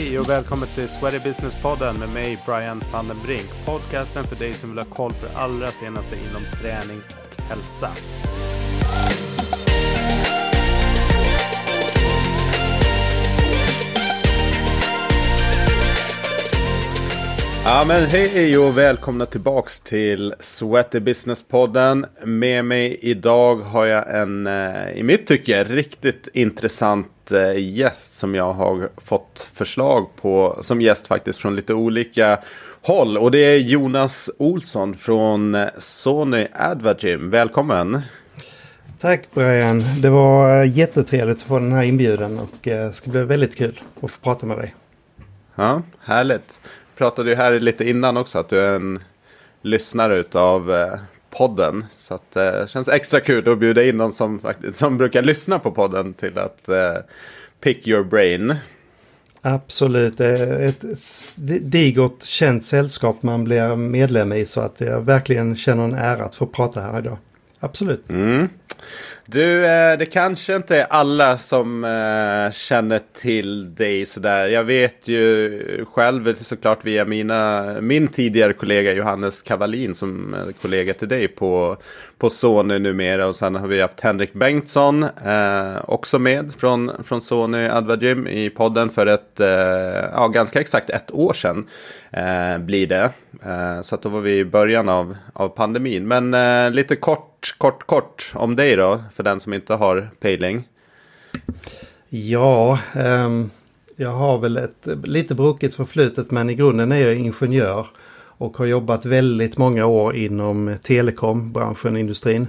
Hej och välkommen till Sweaty Business-podden med mig Brian van den Brink. Podcasten för dig som vill ha koll på det allra senaste inom träning och hälsa. Ja men hej och välkomna tillbaks till Sweaty Business-podden. Med mig idag har jag en, eh, i mitt tycke, riktigt intressant eh, gäst som jag har fått förslag på som gäst faktiskt från lite olika håll. Och det är Jonas Olsson från eh, Sony Advagym. Välkommen! Tack Brian. Det var jättetrevligt att få den här inbjudan och det ska bli väldigt kul att få prata med dig. Ja, härligt pratade ju här lite innan också att du är en lyssnare av eh, podden. Så att det eh, känns extra kul att bjuda in någon som, som brukar lyssna på podden till att eh, pick your brain. Absolut, ett digert känt sällskap man blir medlem i så att jag verkligen känner en ära att få prata här idag. Absolut. Mm. Du, eh, det kanske inte är alla som eh, känner till dig sådär. Jag vet ju själv såklart via mina, min tidigare kollega Johannes Kavalin som är kollega till dig på, på Sony numera. Och sen har vi haft Henrik Bengtsson eh, också med från, från Sony Advagym i podden för ett, eh, ja, ganska exakt ett år sedan eh, blir det. Eh, så att då var vi i början av, av pandemin. Men eh, lite kort, kort, kort om dig då, för den som inte har pejling. Ja, um, jag har väl ett lite brokigt förflutet men i grunden är jag ingenjör och har jobbat väldigt många år inom telekombranschen, industrin.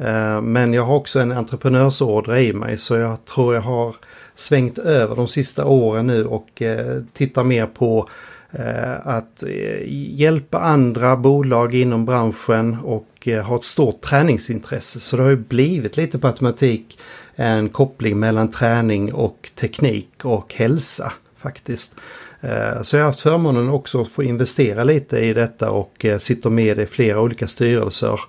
Uh, men jag har också en entreprenörsådra i mig så jag tror jag har svängt över de sista åren nu och uh, tittar mer på Eh, att eh, hjälpa andra bolag inom branschen och eh, ha ett stort träningsintresse. Så det har ju blivit lite på automatik en koppling mellan träning och teknik och hälsa faktiskt. Så jag har haft förmånen också att få investera lite i detta och sitter med i flera olika styrelser.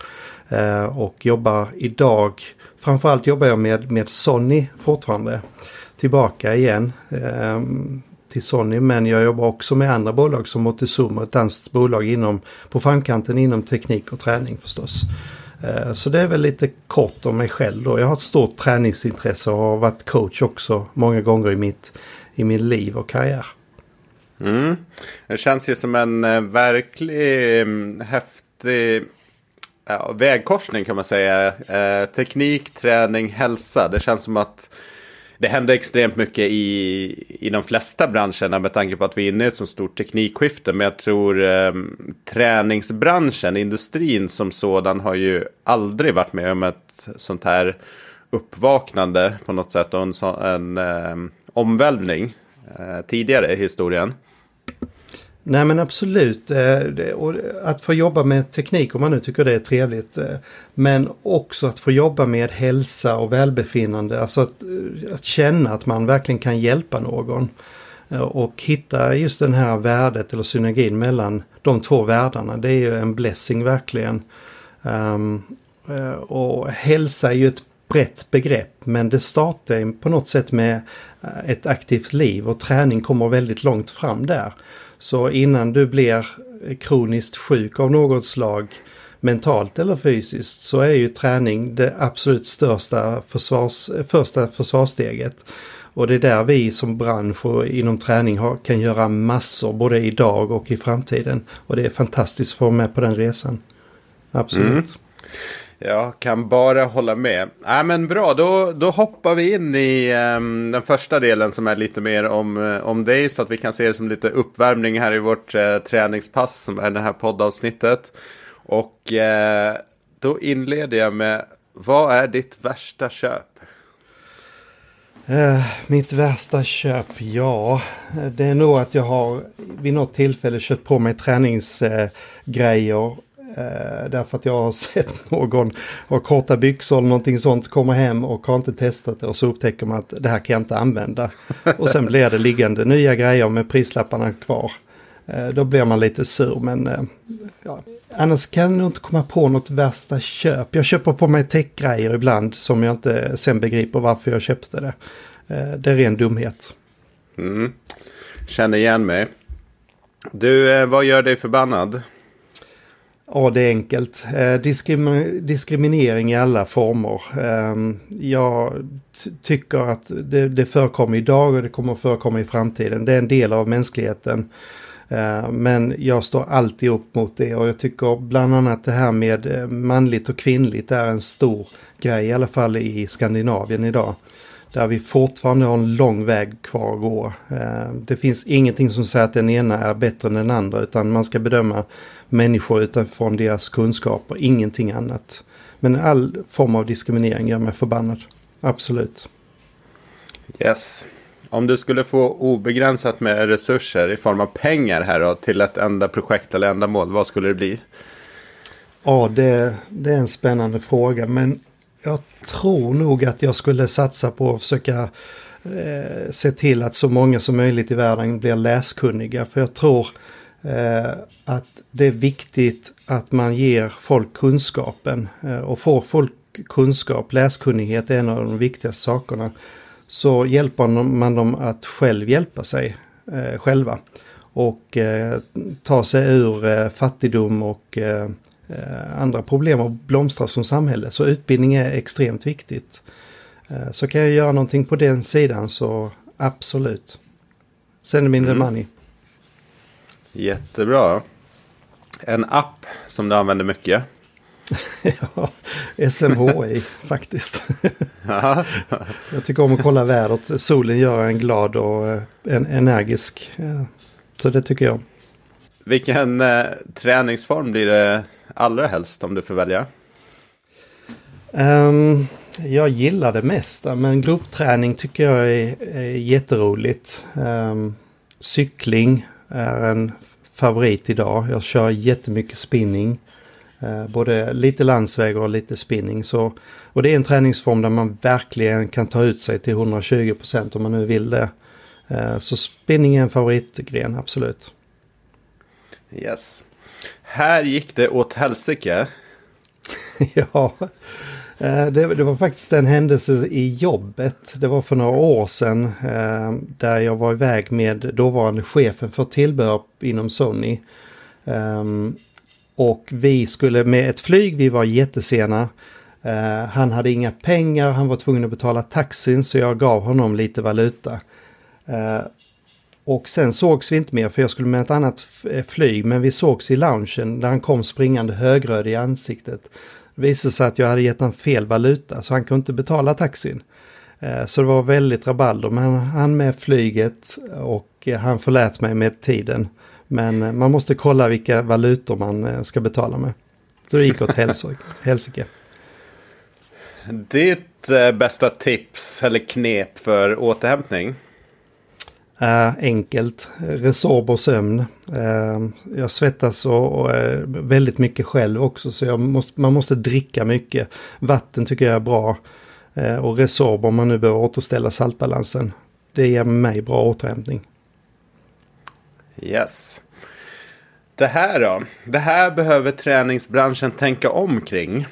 Och jobbar idag, framförallt jobbar jag med, med Sony fortfarande. Tillbaka igen ehm, till Sony men jag jobbar också med andra bolag som Montezuma, ett danskt bolag inom, på framkanten inom teknik och träning förstås. Eh, så det är väl lite kort om mig själv då. Jag har ett stort träningsintresse och har varit coach också många gånger i, mitt, i min liv och karriär. Mm. Det känns ju som en eh, verklig mm, häftig ja, vägkorsning kan man säga. Eh, teknik, träning, hälsa. Det känns som att det händer extremt mycket i, i de flesta branscherna med tanke på att vi är inne i ett så stort teknikskifte. Men jag tror eh, träningsbranschen, industrin som sådan har ju aldrig varit med om ett sånt här uppvaknande på något sätt och en, en eh, omvälvning eh, tidigare i historien. Nej men absolut. Eh, och att få jobba med teknik om man nu tycker det är trevligt. Eh, men också att få jobba med hälsa och välbefinnande. Alltså att, eh, att känna att man verkligen kan hjälpa någon. Och hitta just den här värdet eller synergin mellan de två världarna. Det är ju en blessing verkligen. Ehm, och hälsa är ju ett brett begrepp men det startar på något sätt med ett aktivt liv och träning kommer väldigt långt fram där. Så innan du blir kroniskt sjuk av något slag, mentalt eller fysiskt, så är ju träning det absolut största försvars, första försvarssteget. Och det är där vi som bransch och inom träning har, kan göra massor både idag och i framtiden. Och det är fantastiskt att få med på den resan. Absolut. Mm. Jag kan bara hålla med. Äh, men bra, då, då hoppar vi in i um, den första delen som är lite mer om, eh, om dig. Så att vi kan se det som lite uppvärmning här i vårt uh, träningspass som är det här poddavsnittet. Och uh, då inleder jag med, vad är ditt värsta köp? mitt värsta köp, ja, det är nog att jag har vid något tillfälle köpt på mig träningsgrejer Eh, därför att jag har sett någon ha korta byxor eller någonting sånt komma hem och har inte testat det och så upptäcker man att det här kan jag inte använda. Och sen blir det liggande nya grejer med prislapparna kvar. Eh, då blir man lite sur men eh, ja. Annars kan jag nog inte komma på något värsta köp. Jag köper på mig techgrejer ibland som jag inte sen begriper varför jag köpte det. Eh, det är ren dumhet. Mm. känner igen mig. Du, eh, vad gör dig förbannad? Ja, det är enkelt. Eh, diskrim diskriminering i alla former. Eh, jag tycker att det, det förekommer idag och det kommer att förekomma i framtiden. Det är en del av mänskligheten. Eh, men jag står alltid upp mot det och jag tycker bland annat det här med eh, manligt och kvinnligt är en stor grej, i alla fall i Skandinavien idag. Där vi fortfarande har en lång väg kvar att gå. Eh, det finns ingenting som säger att den ena är bättre än den andra utan man ska bedöma människor utifrån deras kunskaper, ingenting annat. Men all form av diskriminering gör mig förbannad. Absolut. Yes. Om du skulle få obegränsat med resurser i form av pengar här då, till ett enda projekt eller ändamål, vad skulle det bli? Ja, det, det är en spännande fråga, men jag tror nog att jag skulle satsa på att försöka eh, se till att så många som möjligt i världen blir läskunniga. För jag tror att det är viktigt att man ger folk kunskapen. Eh, och får folk kunskap, läskunnighet är en av de viktigaste sakerna. Så hjälper man dem att själv hjälpa sig eh, själva. Och eh, ta sig ur eh, fattigdom och Eh, andra problem och blomstra som samhälle. Så utbildning är extremt viktigt. Eh, så kan jag göra någonting på den sidan så absolut. Send mindre mm. money. Jättebra. En app som du använder mycket? ja, SMHI faktiskt. jag tycker om att kolla vädret. Solen gör en glad och eh, en energisk. Så det tycker jag. Vilken eh, träningsform blir det allra helst om du får välja? Um, jag gillar det mesta men gruppträning tycker jag är, är jätteroligt. Um, cykling är en favorit idag. Jag kör jättemycket spinning. Uh, både lite landsväg och lite spinning. Så, och det är en träningsform där man verkligen kan ta ut sig till 120 procent om man nu vill det. Uh, så spinning är en favoritgren, absolut. Yes. Här gick det åt helsike. ja, eh, Eh, det, det, var faktiskt en händelse i jobbet. Det var för några år sedan eh, där jag var iväg med dåvarande chefen för tillbehör inom Sony. Eh, och vi skulle med ett flyg, vi var jättesena. Eh, han hade inga pengar, han var tvungen att betala taxin så jag gav honom lite valuta. Eh, och sen sågs vi inte mer för jag skulle med ett annat flyg men vi sågs i loungen där han kom springande högröd i ansiktet. Det visade sig att jag hade gett honom fel valuta så han kunde inte betala taxin. Eh, så det var väldigt rabalder men han med flyget och eh, han förlät mig med tiden. Men man måste kolla vilka valutor man ska betala med. Så det gick åt helsike. Ditt bästa tips eller knep för återhämtning? Uh, enkelt. Resorb och sömn. Uh, jag svettas och, och väldigt mycket själv också så måste, man måste dricka mycket. Vatten tycker jag är bra. Uh, och Resorb om man nu behöver återställa saltbalansen. Det ger mig bra återhämtning. Yes. Det här då? Det här behöver träningsbranschen tänka om kring.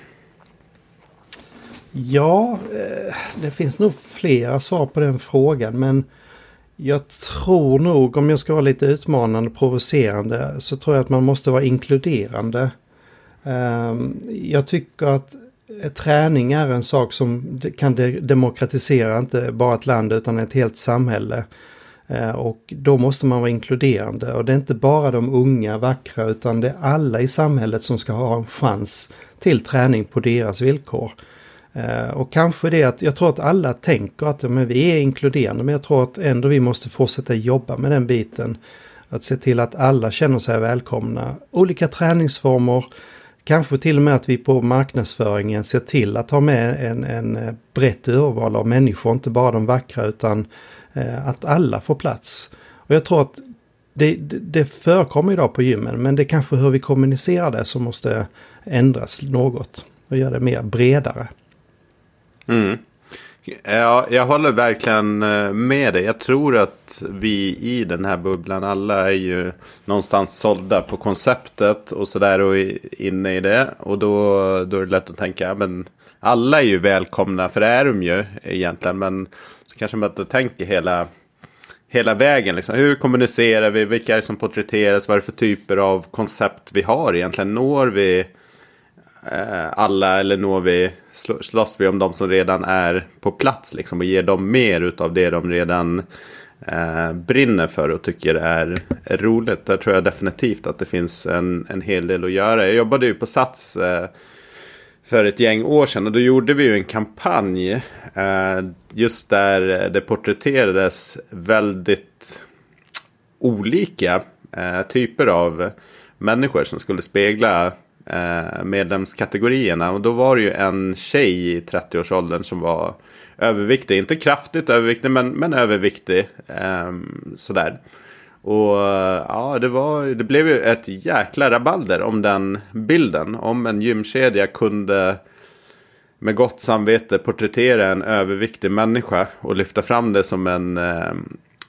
Ja, det finns nog flera svar på den frågan men jag tror nog, om jag ska vara lite utmanande och provocerande, så tror jag att man måste vara inkluderande. Ehm, jag tycker att eh, träning är en sak som kan demokratisera inte bara ett land utan ett helt samhälle. Eh, och då måste man vara inkluderande och det är inte bara de unga vackra utan det är alla i samhället som ska ha en chans till träning på deras villkor. Eh, och kanske det att jag tror att alla tänker att men vi är inkluderande men jag tror att ändå vi måste fortsätta jobba med den biten. Att se till att alla känner sig välkomna. Olika träningsformer. Kanske till och med att vi på marknadsföringen ser till att ha med en, en eh, brett urval av människor. Inte bara de vackra utan eh, att alla får plats. Och jag tror att det, det, det förekommer idag på gymmen men det är kanske hur vi kommunicerar det som måste ändras något. Och göra det mer bredare. Mm. Ja, jag håller verkligen eh, med dig. Jag tror att vi i den här bubblan alla är ju någonstans sålda på konceptet och sådär och inne i det. Och då, då är det lätt att tänka, men alla är ju välkomna, för det är de ju egentligen. Men så kanske man inte tänker hela, hela vägen. Liksom. Hur kommunicerar vi? Vilka är det som porträtteras? Vad är det för typer av koncept vi har egentligen? Når vi eh, Eh, alla eller når vi, slåss vi om de som redan är på plats liksom, och ger dem mer av det de redan eh, brinner för och tycker är, är roligt. Där tror jag definitivt att det finns en, en hel del att göra. Jag jobbade ju på Sats eh, för ett gäng år sedan och då gjorde vi ju en kampanj eh, just där det porträtterades väldigt olika eh, typer av människor som skulle spegla eh, medlemskategorierna. Och då var det ju en tjej i 30-årsåldern som var överviktig. Inte kraftigt överviktig men, men överviktig. Eh, sådär. Och eh, ja, det, var, det blev ju ett jäkla rabalder om den bilden. Om en gymkedja kunde med gott samvete porträttera en överviktig människa och lyfta fram det som en, eh,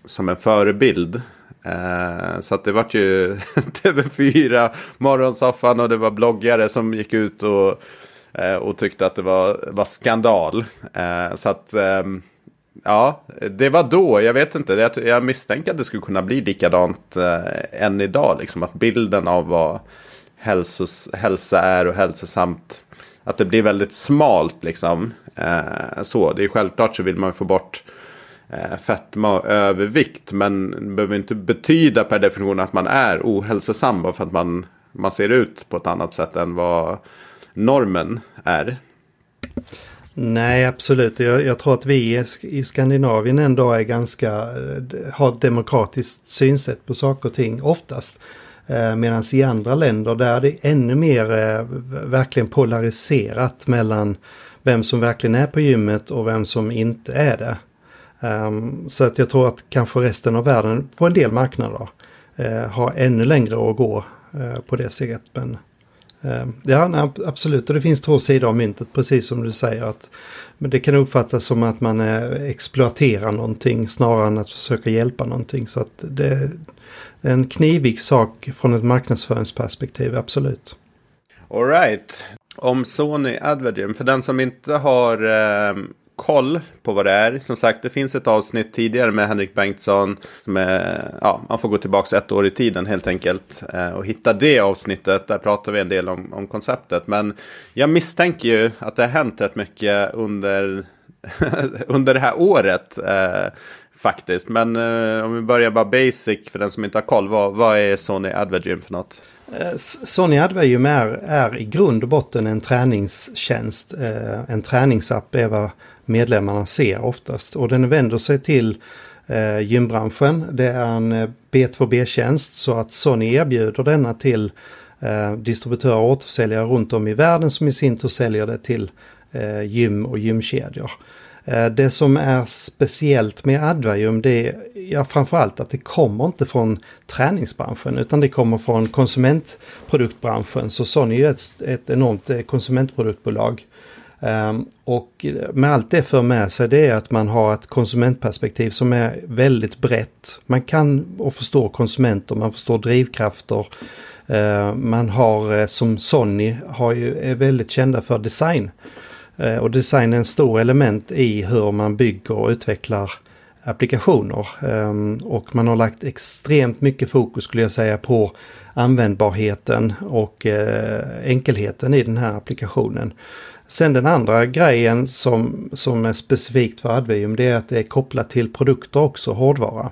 som en förebild. Eh, så att det vart ju TV4, Morgonsoffan och det var bloggare som gick ut och, eh, och tyckte att det var, var skandal. Eh, så att ehm, ja, det var då. Jag vet inte. Jag, jag misstänker att det skulle kunna bli likadant än idag. Liksom, att bilden av vad hälsos, hälsa är och hälsosamt. Att det blir väldigt smalt liksom. Så, det är självklart så vill man få bort Eh, fetma och övervikt. Men det behöver inte betyda per definition att man är ohälsosam. Bara för att man, man ser ut på ett annat sätt än vad normen är. Nej, absolut. Jag, jag, tror att vi i Skandinavien ändå är ganska, eh, har ett demokratiskt synsätt på saker och ting oftast. Eh, Medan i andra länder där är det ännu mer eh, verkligen polariserat mellan vem som verkligen är på gymmet och vem som inte är det. Um, så att jag tror att kanske resten av världen på en del marknader uh, har ännu längre att gå uh, på det sättet. Men uh, ja, nej, absolut. Och det finns två sidor av myntet, precis som du säger. att men Det kan uppfattas som att man eh, exploaterar någonting snarare än att försöka hjälpa någonting. Så att det är en knivig sak från ett marknadsföringsperspektiv, absolut. Alright. Om Sony Advergym, för den som inte har eh, koll på vad det är. Som sagt, det finns ett avsnitt tidigare med Henrik Bengtsson. Som är, ja, man får gå tillbaka ett år i tiden helt enkelt. Eh, och hitta det avsnittet. Där pratar vi en del om, om konceptet. Men jag misstänker ju att det har hänt rätt mycket under, under det här året. Eh, faktiskt. Men eh, om vi börjar bara basic för den som inte har koll. Vad, vad är Sony Advergym för något? Eh, Sony Advergym är, är i grund och botten en träningstjänst. Eh, en träningsapp är vad medlemmarna ser oftast. Och den vänder sig till eh, gymbranschen. Det är en eh, B2B-tjänst så att Sony erbjuder denna till eh, distributörer och återförsäljare runt om i världen som i sin tur säljer det till eh, gym och gymkedjor. Eh, det som är speciellt med Advarium det är ja, framförallt att det kommer inte från träningsbranschen utan det kommer från konsumentproduktbranschen. Så Sony är ett, ett enormt eh, konsumentproduktbolag Ehm, och med allt det för med sig det är att man har ett konsumentperspektiv som är väldigt brett. Man kan och förstår konsumenter, man förstår drivkrafter. Ehm, man har eh, som Sony har ju, är väldigt kända för design. Ehm, och design är en stor element i hur man bygger och utvecklar applikationer. Och man har lagt extremt mycket fokus skulle jag säga på användbarheten och eh, enkelheten i den här applikationen. Sen den andra grejen som, som är specifikt för Advium det är att det är kopplat till produkter också, hårdvara.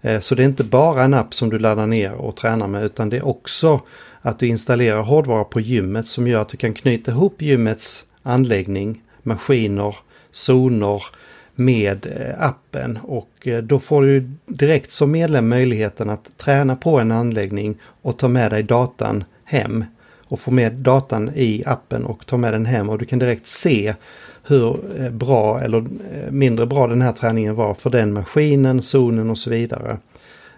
Eh, så det är inte bara en app som du laddar ner och tränar med utan det är också att du installerar hårdvara på gymmet som gör att du kan knyta ihop gymmets anläggning, maskiner, zoner med eh, appen och eh, då får du direkt som medlem möjligheten att träna på en anläggning och ta med dig datan hem och få med datan i appen och ta med den hem och du kan direkt se hur eh, bra eller eh, mindre bra den här träningen var för den maskinen, zonen och så vidare.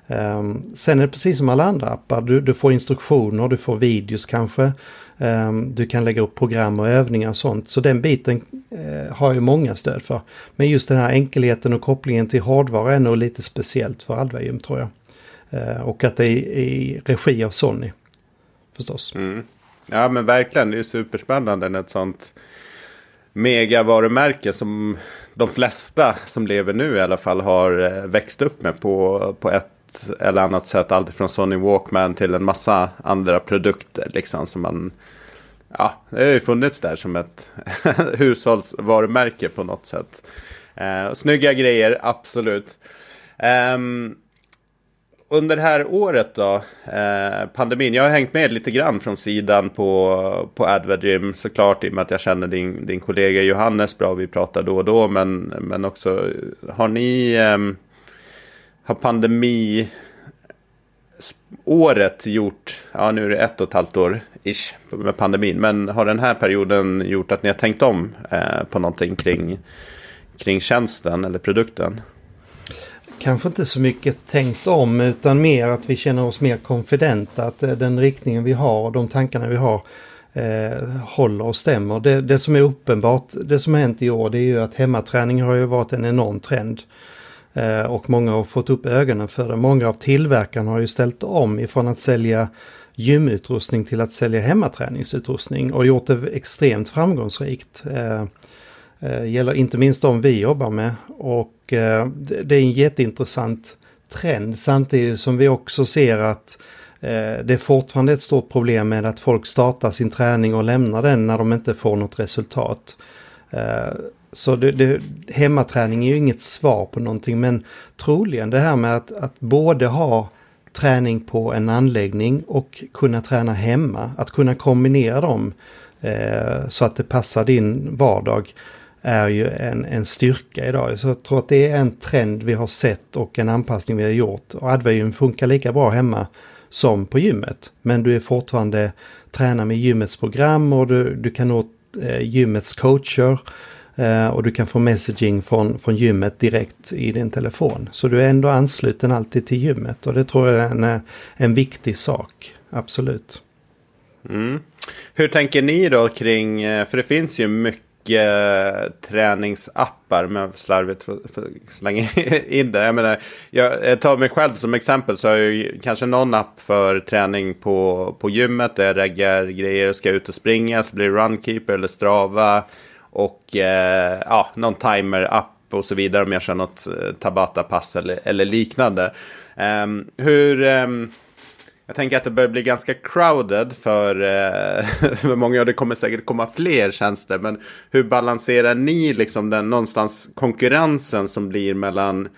Um, sen är det precis som alla andra appar, du, du får instruktioner, du får videos kanske. Um, du kan lägga upp program och övningar och sånt. Så den biten uh, har ju många stöd för. Men just den här enkelheten och kopplingen till hårdvara är nog lite speciellt för Alvarium tror jag. Uh, och att det är i regi av Sony. Förstås. Mm. Ja men verkligen, det är superspännande när ett sånt megavarumärke som de flesta som lever nu i alla fall har eh, växt upp med på, på ett eller annat sätt. Allt från Sony Walkman till en massa andra produkter liksom som man Ja, det har ju funnits där som ett hushållsvarumärke på något sätt. Eh, snygga grejer, absolut. Um, under det här året då, eh, pandemin, jag har hängt med lite grann från sidan på, på Advergym såklart i och med att jag känner din, din kollega Johannes bra, vi pratar då och då, men, men också har ni, eh, har pandemi året gjort, ja nu är det ett och ett halvt år ish med pandemin, men har den här perioden gjort att ni har tänkt om eh, på någonting kring, kring tjänsten eller produkten? Kanske inte så mycket tänkt om utan mer att vi känner oss mer konfidenta. Att eh, den riktningen vi har och de tankarna vi har eh, håller och stämmer. Det, det, som är uppenbart, det som har hänt i år det är ju att hemmaträning har ju varit en enorm trend. Eh, och många har fått upp ögonen för det. Många av tillverkarna har ju ställt om ifrån att sälja gymutrustning till att sälja hemmaträningsutrustning och gjort det extremt framgångsrikt. Eh, eh gäller inte minst de vi jobbar med. Och Eh, det är en jätteintressant trend. Samtidigt som vi också ser att eh, det är fortfarande ett stort problem med att folk startar sin träning och lämnar den när de inte får något resultat. Eh, så det, det, hemmaträning är ju inget svar på någonting. Men troligen det här med att, att både ha träning på en anläggning och kunna träna hemma, att kunna kombinera dem eh, så att det passar din vardag är ju en, en styrka idag. Så jag tror att det är en trend vi har sett och en anpassning vi har gjort. Och Advagym funkar lika bra hemma som på gymmet. Men du är fortfarande tränar med gymmets program och du, du kan nå eh, gymmets coacher. Eh, och du kan få messaging från, från gymmet direkt i din telefon. Så du är ändå ansluten alltid till gymmet och det tror jag är en, en viktig sak. Absolut. Mm. Hur tänker ni då kring, eh, för det finns ju mycket Eh, träningsappar men slarvigt för, för slänga in det. Jag, menar, jag tar mig själv som exempel så har jag kanske någon app för träning på, på gymmet där jag reggar grejer och ska ut och springa så blir det Runkeeper eller Strava och eh, ja, någon timer-app och så vidare om jag kör något eh, Tabata-pass eller, eller liknande. Um, hur... Um, jag tänker att det börjar bli ganska crowded för, eh, för många och det kommer säkert komma fler tjänster. Men hur balanserar ni liksom den någonstans konkurrensen som blir mellan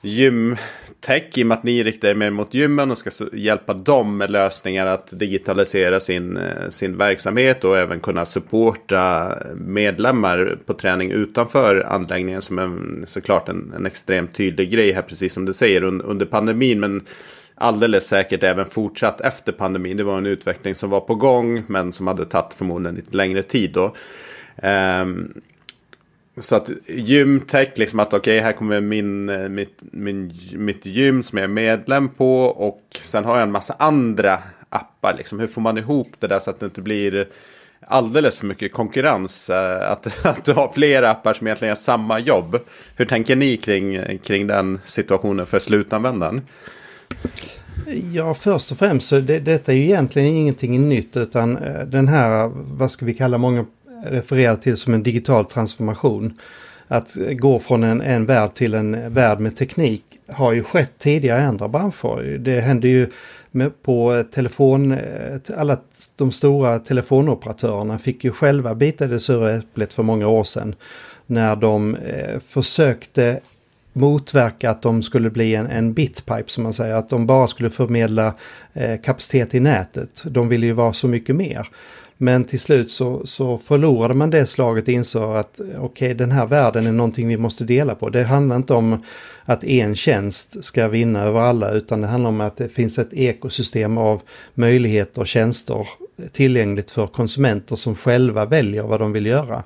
gymtech i och med att ni riktar er mer mot gymmen och ska hjälpa dem med lösningar att digitalisera sin, eh, sin verksamhet och även kunna supporta medlemmar på träning utanför anläggningen som är såklart en, en extremt tydlig grej här precis som du säger under pandemin. Men alldeles säkert även fortsatt efter pandemin. Det var en utveckling som var på gång men som hade tagit förmodligen lite längre tid då. Um, så att gymtech, liksom att okej okay, här kommer min, eh, mitt, min, mitt gym som jag är medlem på och sen har jag en massa andra appar. Liksom. Hur får man ihop det där så att det inte blir alldeles för mycket konkurrens? Eh, att, att du har flera appar som egentligen gör samma jobb. Hur tänker ni kring, kring den situationen för slutanvändaren? Ja, först och främst så det, detta är ju egentligen ingenting nytt utan eh, den här, vad ska vi kalla många refererar till som en digital transformation. Att gå från en, en värld till en värld med teknik har ju skett tidigare i andra branscher. Det hände ju med, på telefon, eh, alla de stora telefonoperatörerna fick ju själva bita det sura äpplet för många år sedan. När de eh, försökte motverka att de skulle bli en, en bitpipe som man säger, att de bara skulle förmedla eh, kapacitet i nätet. De ville ju vara så mycket mer. Men till slut så, så förlorade man det slaget och insåg att okej okay, den här världen är någonting vi måste dela på. Det handlar inte om att en tjänst ska vinna över alla utan det handlar om att det finns ett ekosystem av möjligheter och tjänster tillgängligt för konsumenter som själva väljer vad de vill göra.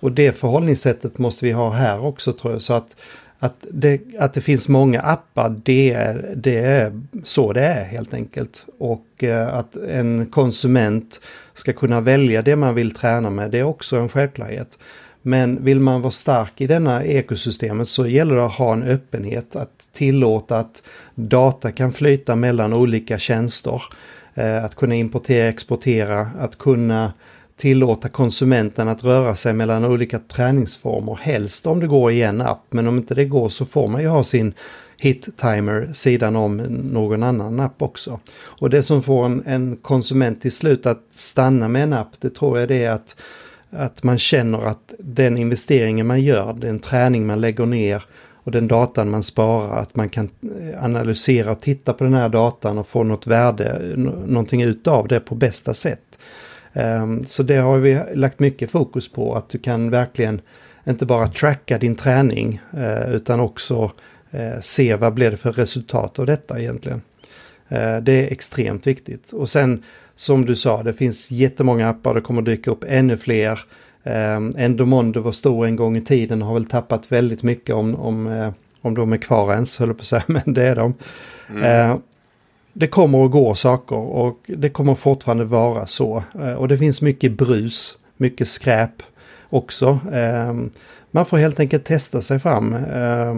Och det förhållningssättet måste vi ha här också tror jag. Så att att det, att det finns många appar, det är, det är så det är helt enkelt. Och eh, att en konsument ska kunna välja det man vill träna med, det är också en självklarhet. Men vill man vara stark i denna ekosystemet så gäller det att ha en öppenhet, att tillåta att data kan flyta mellan olika tjänster. Eh, att kunna importera, exportera, att kunna tillåta konsumenten att röra sig mellan olika träningsformer. Helst om det går i en app, men om inte det går så får man ju ha sin hit-timer sidan om någon annan app också. Och det som får en, en konsument till slut att stanna med en app, det tror jag det är att, att man känner att den investeringen man gör, den träning man lägger ner och den datan man sparar, att man kan eh, analysera och titta på den här datan och få något värde, någonting utav det på bästa sätt. Ehm, så det har vi lagt mycket fokus på, att du kan verkligen inte bara tracka din träning eh, utan också eh, se vad blir det för resultat av detta egentligen. Eh, det är extremt viktigt. Och sen som du sa, det finns jättemånga appar, det kommer dyka upp ännu fler. Ehm, Endomondo var stor en gång i tiden, har väl tappat väldigt mycket om, om, om de är kvar ens, höll på att säga, men det är de. Mm det kommer att gå saker och det kommer fortfarande vara så. Eh, och det finns mycket brus, mycket skräp också. Eh, man får helt enkelt testa sig fram. Eh,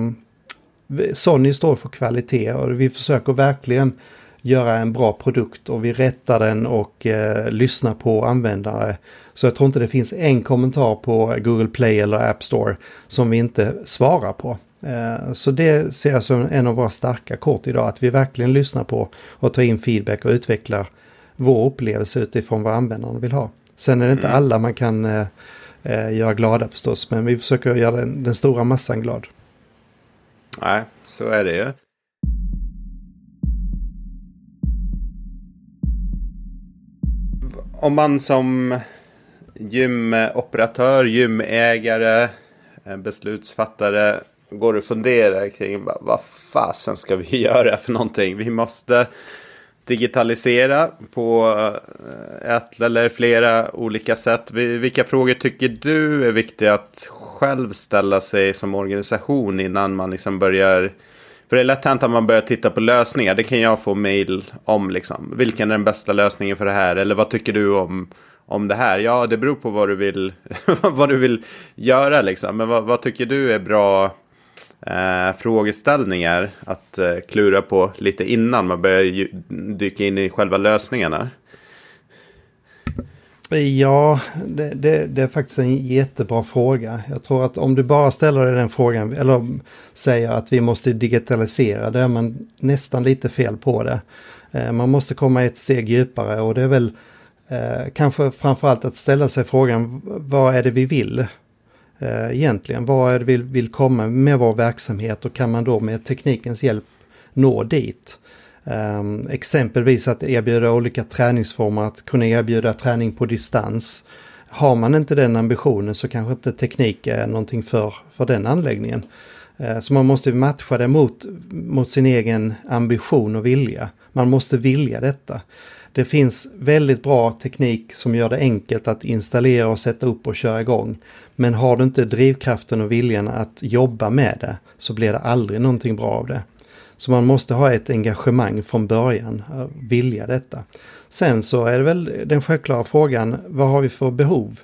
Sony står för kvalitet och vi försöker verkligen göra en bra produkt och vi rättar den och eh, lyssnar på användare. Så jag tror inte det finns en kommentar på Google Play eller App Store som vi inte svarar på. Eh, så det ser jag som en av våra starka kort idag, att vi verkligen lyssnar på och tar in feedback och utvecklar vår upplevelse utifrån vad användarna vill ha. Sen är det inte mm. alla man kan eh, eh, göra glada förstås, men vi försöker göra den, den stora massan glad. Nej, så är det ju. Om man som gymoperatör, gymägare, beslutsfattare går och funderar kring vad, vad fasen ska vi göra för någonting. Vi måste digitalisera på eh, ett eller flera olika sätt. Vilka frågor tycker du är viktiga att själv ställa sig som organisation innan man liksom börjar för det är lätt hänt att man börjar titta på lösningar. Det kan jag få mail om. Liksom. Vilken är den bästa lösningen för det här? Eller vad tycker du om, om det här? Ja, det beror på vad du vill, vad du vill göra. Liksom. Men vad, vad tycker du är bra eh, frågeställningar att eh, klura på lite innan man börjar dyka in i själva lösningarna? Ja, det, det, det, är faktiskt en jättebra fråga. Jag tror att om du bara ställer dig den frågan eller säger att vi måste digitalisera, då är man nästan lite fel på det. Eh, man måste komma ett steg djupare och det är väl eh, kanske framförallt att ställa sig frågan vad är det vi vill? Eh, egentligen. Vad är det vi vill komma med vår verksamhet och kan man då med teknikens hjälp nå dit? Um, exempelvis att erbjuda olika träningsformer, att kunna erbjuda träning på distans. Har man inte den ambitionen så kanske inte teknik är någonting för, för den anläggningen. Uh, så man måste matcha det mot, mot sin egen ambition och vilja. Man måste vilja detta. Det finns väldigt bra teknik som gör det enkelt att installera och sätta upp och köra igång. Men har du inte drivkraften och viljan att jobba med det så blir det aldrig någonting bra av det. Så man måste ha ett engagemang från början, eh, vilja detta. Sen så är det väl den självklara frågan, vad har vi för behov?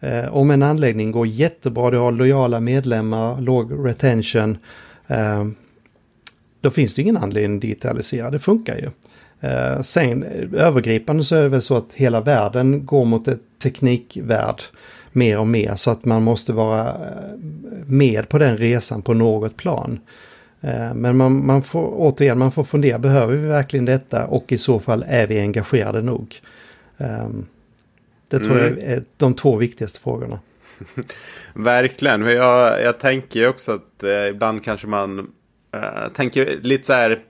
Eh, om en anläggning går jättebra, du har lojala medlemmar, låg retention, eh, då finns det ingen anledning att digitalisera, det funkar ju. Eh, sen övergripande så är det väl så att hela världen går mot ett teknikvärld mer och mer så att man måste vara eh, med på den resan på något plan. Eh, men man, man får återigen, man får fundera, behöver vi verkligen detta och i så fall är vi engagerade nog? Ehm, det tror mm. jag är de två viktigaste frågorna. verkligen, jag, jag tänker ju också att eh, ibland kanske man äh, tänker lite så här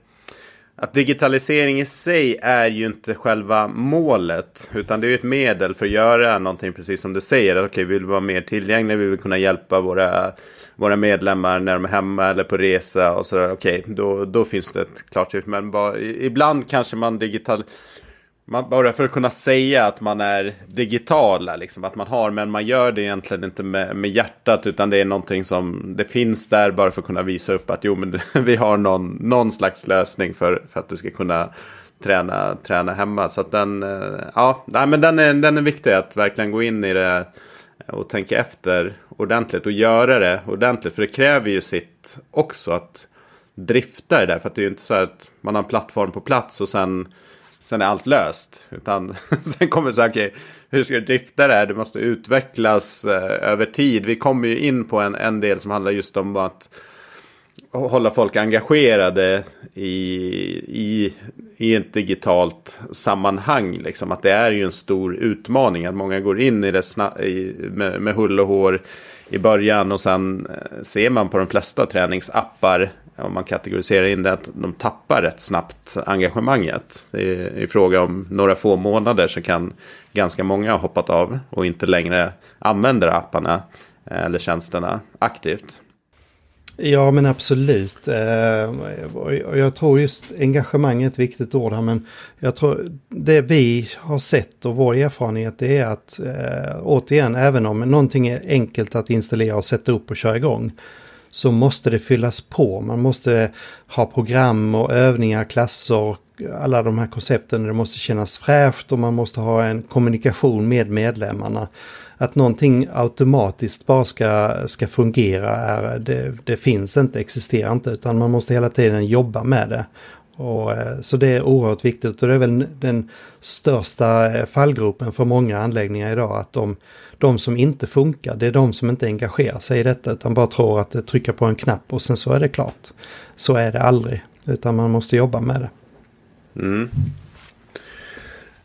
att digitalisering i sig är ju inte själva målet. Utan det är ju ett medel för att göra någonting precis som du säger. Okej, okay, vi vill vara mer tillgängliga, vi vill kunna hjälpa våra, våra medlemmar när de är hemma eller på resa och sådär. Okej, okay, då, då finns det ett klart syfte. Men bara, ibland kanske man digital man, bara för att kunna säga att man är digitala, liksom, att man har, men man gör det egentligen inte med, med hjärtat, utan det är någonting som, det finns där bara för att kunna visa upp att jo, men vi har någon, någon slags lösning för, för att du ska kunna träna, träna hemma. Så att den, eh, ja, nej, men den är, den är viktig att verkligen gå in i det och tänka efter ordentligt och göra det ordentligt, för det kräver ju sitt också att drifta det där, för att det är ju inte så att man har en plattform på plats och sen sen är allt löst. Utan sen kommer det så här, okay, hur ska du drifta det här? Det måste utvecklas eh, över tid. Vi kommer ju in på en, en del som handlar just om att hålla folk engagerade i, i, i ett digitalt sammanhang. Liksom. Att det är ju en stor utmaning. Att många går in i det i, med, med hull och hår i början. Och sen eh, ser man på de flesta träningsappar. Om man kategoriserar in det. Att de tappar rätt snabbt engagemanget. I, I fråga om några få månader så kan ganska många ha hoppat av. Och inte längre använder apparna. Eh, eller tjänsterna aktivt. Ja men absolut. Eh, jag tror just engagemang är ett viktigt ord här men jag tror det vi har sett och vår erfarenhet är att eh, återigen även om någonting är enkelt att installera och sätta upp och köra igång så måste det fyllas på. Man måste ha program och övningar, klasser, alla de här koncepten. Det måste kännas fräscht och man måste ha en kommunikation med medlemmarna att någonting automatiskt bara ska, ska fungera är, det, det finns inte, existerar inte, utan man måste hela tiden jobba med det. Och, eh, så det är oerhört viktigt och det är väl den största eh, fallgropen för många anläggningar idag att de, de som inte funkar, det är de som inte engagerar sig i detta utan bara tror att trycka på en knapp och sen så är det klart. Så är det aldrig, utan man måste jobba med det. Mm.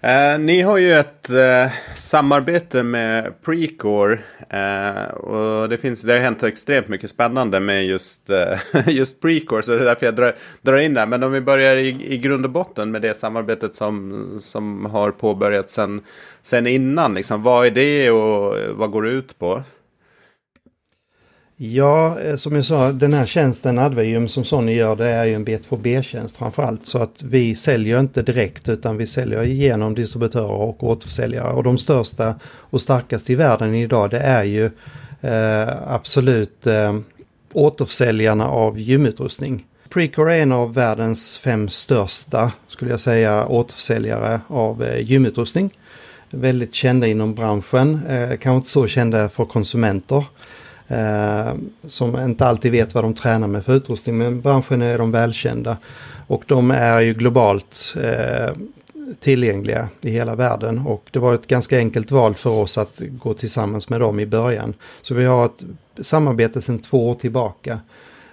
Eh, ni har ju ett eh, samarbete med Precore. Eh, och det, finns, det har hänt extremt mycket spännande med just, eh, just Precore. Så det är därför jag drar, drar in det. Men om vi börjar i, i grund och botten med det samarbetet som, som har påbörjats sen, sen innan. Liksom, vad är det och vad går det ut på? Ja, eh, som jag sa, den här tjänsten Advium som Sony gör det är ju en B2B-tjänst framförallt. Så att vi säljer inte direkt utan vi säljer genom distributörer och återförsäljare. Och de största och starkaste i världen idag det är ju eh, absolut eh, återförsäljarna av gymutrustning. Precore är en av världens fem största, skulle jag säga, återförsäljare av eh, gymutrustning. Väldigt kända inom branschen, eh, kanske inte så kända för konsumenter. Eh, som inte alltid vet vad de tränar med för utrustning. Men branschen är de välkända. Och de är ju globalt eh, tillgängliga i hela världen. Och det var ett ganska enkelt val för oss att gå tillsammans med dem i början. Så vi har ett samarbete sedan två år tillbaka.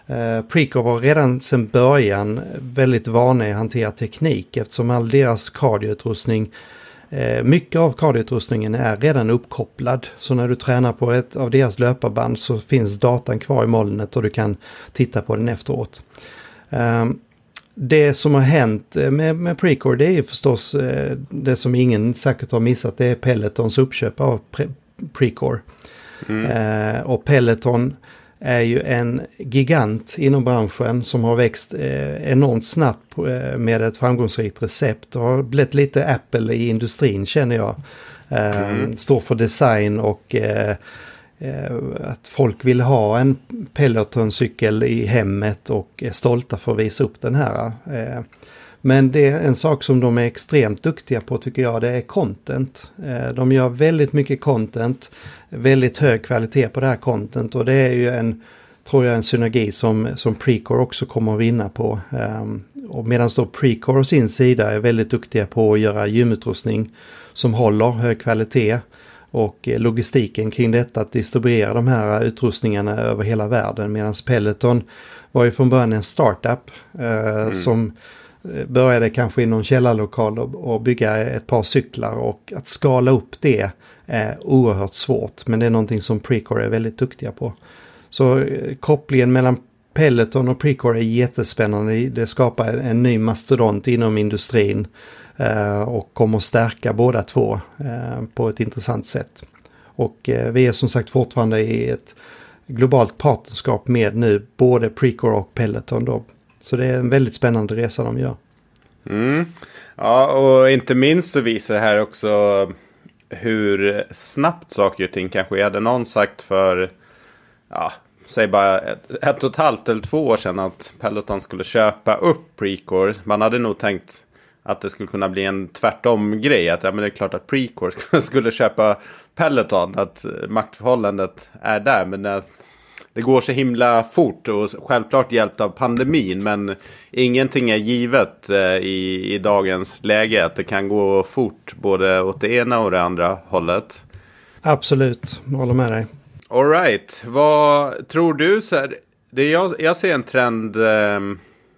Eh, Precore var redan sedan början väldigt vana i att hantera teknik eftersom all deras kardioutrustning Eh, mycket av kardioutrustningen är redan uppkopplad. Så när du tränar på ett av deras löparband så finns datan kvar i molnet och du kan titta på den efteråt. Ehm, det som har hänt eh, med, med Precore det är förstås eh, det som ingen säkert har missat. Det är Pelletons uppköp av Precore. Mm. och Peloton är ju en gigant inom branschen som har växt eh, enormt snabbt eh, med ett framgångsrikt recept. Det har blivit lite Apple i industrin känner jag. Eh, mm. Står för design och att folk vill ha en Peloton-cykel i hemmet och är stolta för att visa upp den här. Men det är en sak som de är extremt duktiga på tycker jag, det är content. De gör väldigt mycket content väldigt hög kvalitet på det här content och det är ju en, tror jag, en synergi som, som Precore också kommer att vinna på. Och medan då Precore å sin sida är väldigt duktiga på att göra gymutrustning som håller hög kvalitet och logistiken kring detta att distribuera de här utrustningarna över hela världen medan Peloton var ju från början en startup eh, mm. som eh, Eh, började kanske i någon källarlokal och, bygga ett par cyklar och att skala upp det är oerhört svårt. Men det är någonting som Precore är väldigt duktiga på. Så eh, kopplingen mellan Peloton och Precore är jättespännande. Det skapar en, ny mastodont inom industrin. Eh, och kommer stärka båda två på ett intressant sätt. Och vi är som sagt fortfarande i ett globalt partnerskap med nu både Precore och Peloton. Då. Så det är en väldigt spännande resa de gör. Mm. Ja, och inte minst så visar det här också hur snabbt saker och ting kan ske. Hade någon sagt för, ja, säg bara ett, ett och ett halvt eller två år sedan att Peloton skulle köpa upp Precore. Man hade nog tänkt att det skulle kunna bli en tvärtom-grej. Att ja, men det är klart att Precore skulle köpa Peloton. Att maktförhållandet är där. Men när, det går så himla fort och självklart hjälpt av pandemin. Men ingenting är givet eh, i, i dagens läge. Att det kan gå fort både åt det ena och det andra hållet. Absolut, jag håller med dig. Alright, vad tror du? Så här, det jag, jag ser en trend eh,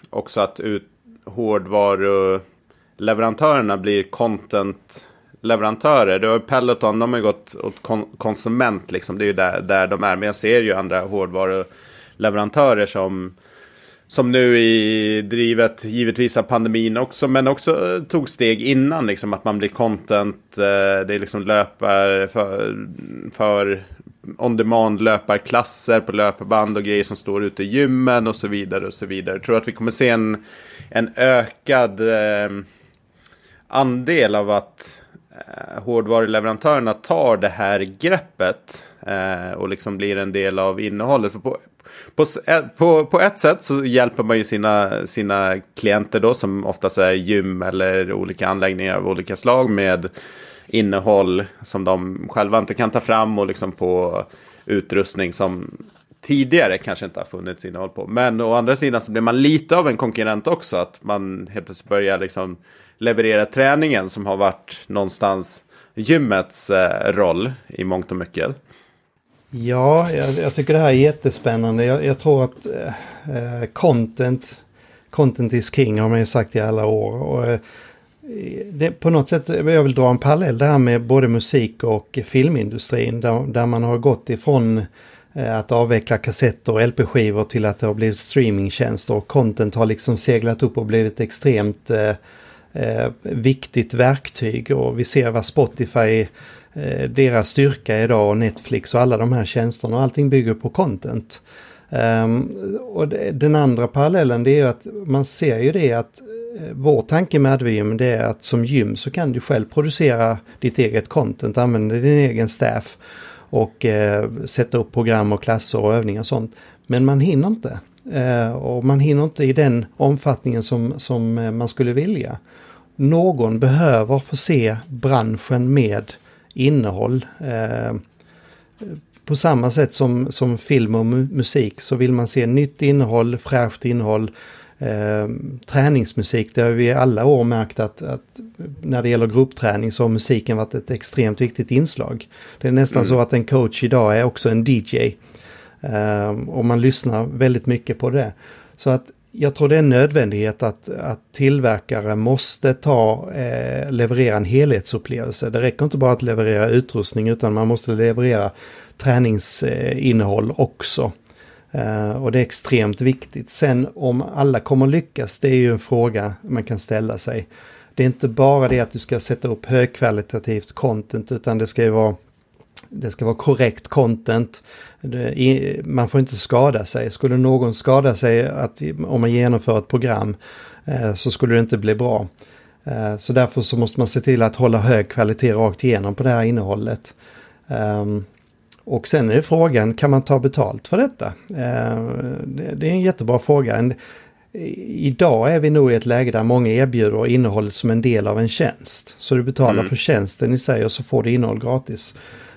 också att ut, hårdvaruleverantörerna blir content leverantörer. Du har Peloton, de har ju gått åt kon konsument liksom. Det är ju där, där de är. Men jag ser ju andra hårdvaruleverantörer som som nu i drivet givetvis av pandemin också, men också eh, tog steg innan liksom att man blir content, eh, det är liksom löpar för, för on demand löparklasser på löparband och grejer som står ute i gymmen och så vidare och så vidare. Jag tror att vi kommer se en, en ökad eh, andel av att Eh, hårdvaruleverantörerna tar det här greppet eh, och liksom blir en del av innehållet. För på, på, eh, på, på ett sätt så hjälper man ju sina, sina klienter då som oftast är gym eller olika anläggningar av olika slag med innehåll som de själva inte kan ta fram och liksom på utrustning som tidigare kanske inte har funnits innehåll på. Men å andra sidan så blir man lite av en konkurrent också. Att man helt plötsligt börjar liksom leverera träningen som har varit någonstans gymmets eh, roll i mångt och mycket. Ja, jag, jag, tycker det här är jättespännande. Jag, jag tror att eh, eh, content, content is king har man ju sagt i alla år. Och, eh, det, på något sätt, jag vill dra en parallell det här med både musik och filmindustrin där, där man har gått ifrån eh, att avveckla kassetter och LP-skivor till att det har blivit streamingtjänster och content har liksom seglat upp och blivit extremt eh, eh, viktigt verktyg och vi ser vad Spotify eh, deras styrka idag och Netflix och alla de här tjänsterna och allting bygger på content. Um, och det, den andra parallellen det är ju att man ser ju det att eh, vår tanke med Advim det är att som gym så kan du själv producera ditt eget content, använda din egen staff och eh, sätta upp program och klasser och övningar och sånt. Men man hinner inte. Eh, och man hinner inte i den omfattningen som, som eh, man skulle vilja. Någon behöver förse branschen med innehåll. Eh, på samma sätt som, som film och mu musik så vill man se nytt innehåll, fräscht innehåll, eh, träningsmusik. Det har vi alla år märkt att, att, när det gäller gruppträning så har musiken varit ett extremt viktigt inslag. Det är nästan mm. så att en coach idag är också en DJ. Eh, och man lyssnar väldigt mycket på det. Så att jag tror det är en nödvändighet att, att tillverkare måste ta, eh, leverera en helhetsupplevelse. Det räcker inte bara att leverera utrustning utan man måste leverera träningsinnehåll också. Eh, och det är extremt viktigt. Sen om alla kommer lyckas, det är ju en fråga man kan ställa sig. Det är inte bara det att du ska sätta upp högkvalitativt content utan det ska ju vara det ska vara korrekt content. Man får inte skada sig. Skulle någon skada sig att, om man genomför ett program eh, så skulle det inte bli bra. Eh, så därför så måste man se till att hålla hög kvalitet rakt igenom på det här innehållet. Ehm, och sen är det frågan, kan man ta betalt för detta? Eh, det är en jättebra fråga. Idag är vi nog i ett läge där många erbjuder innehållet som en del av en tjänst. Så du betalar mm. för tjänsten i sig och så får du innehåll gratis.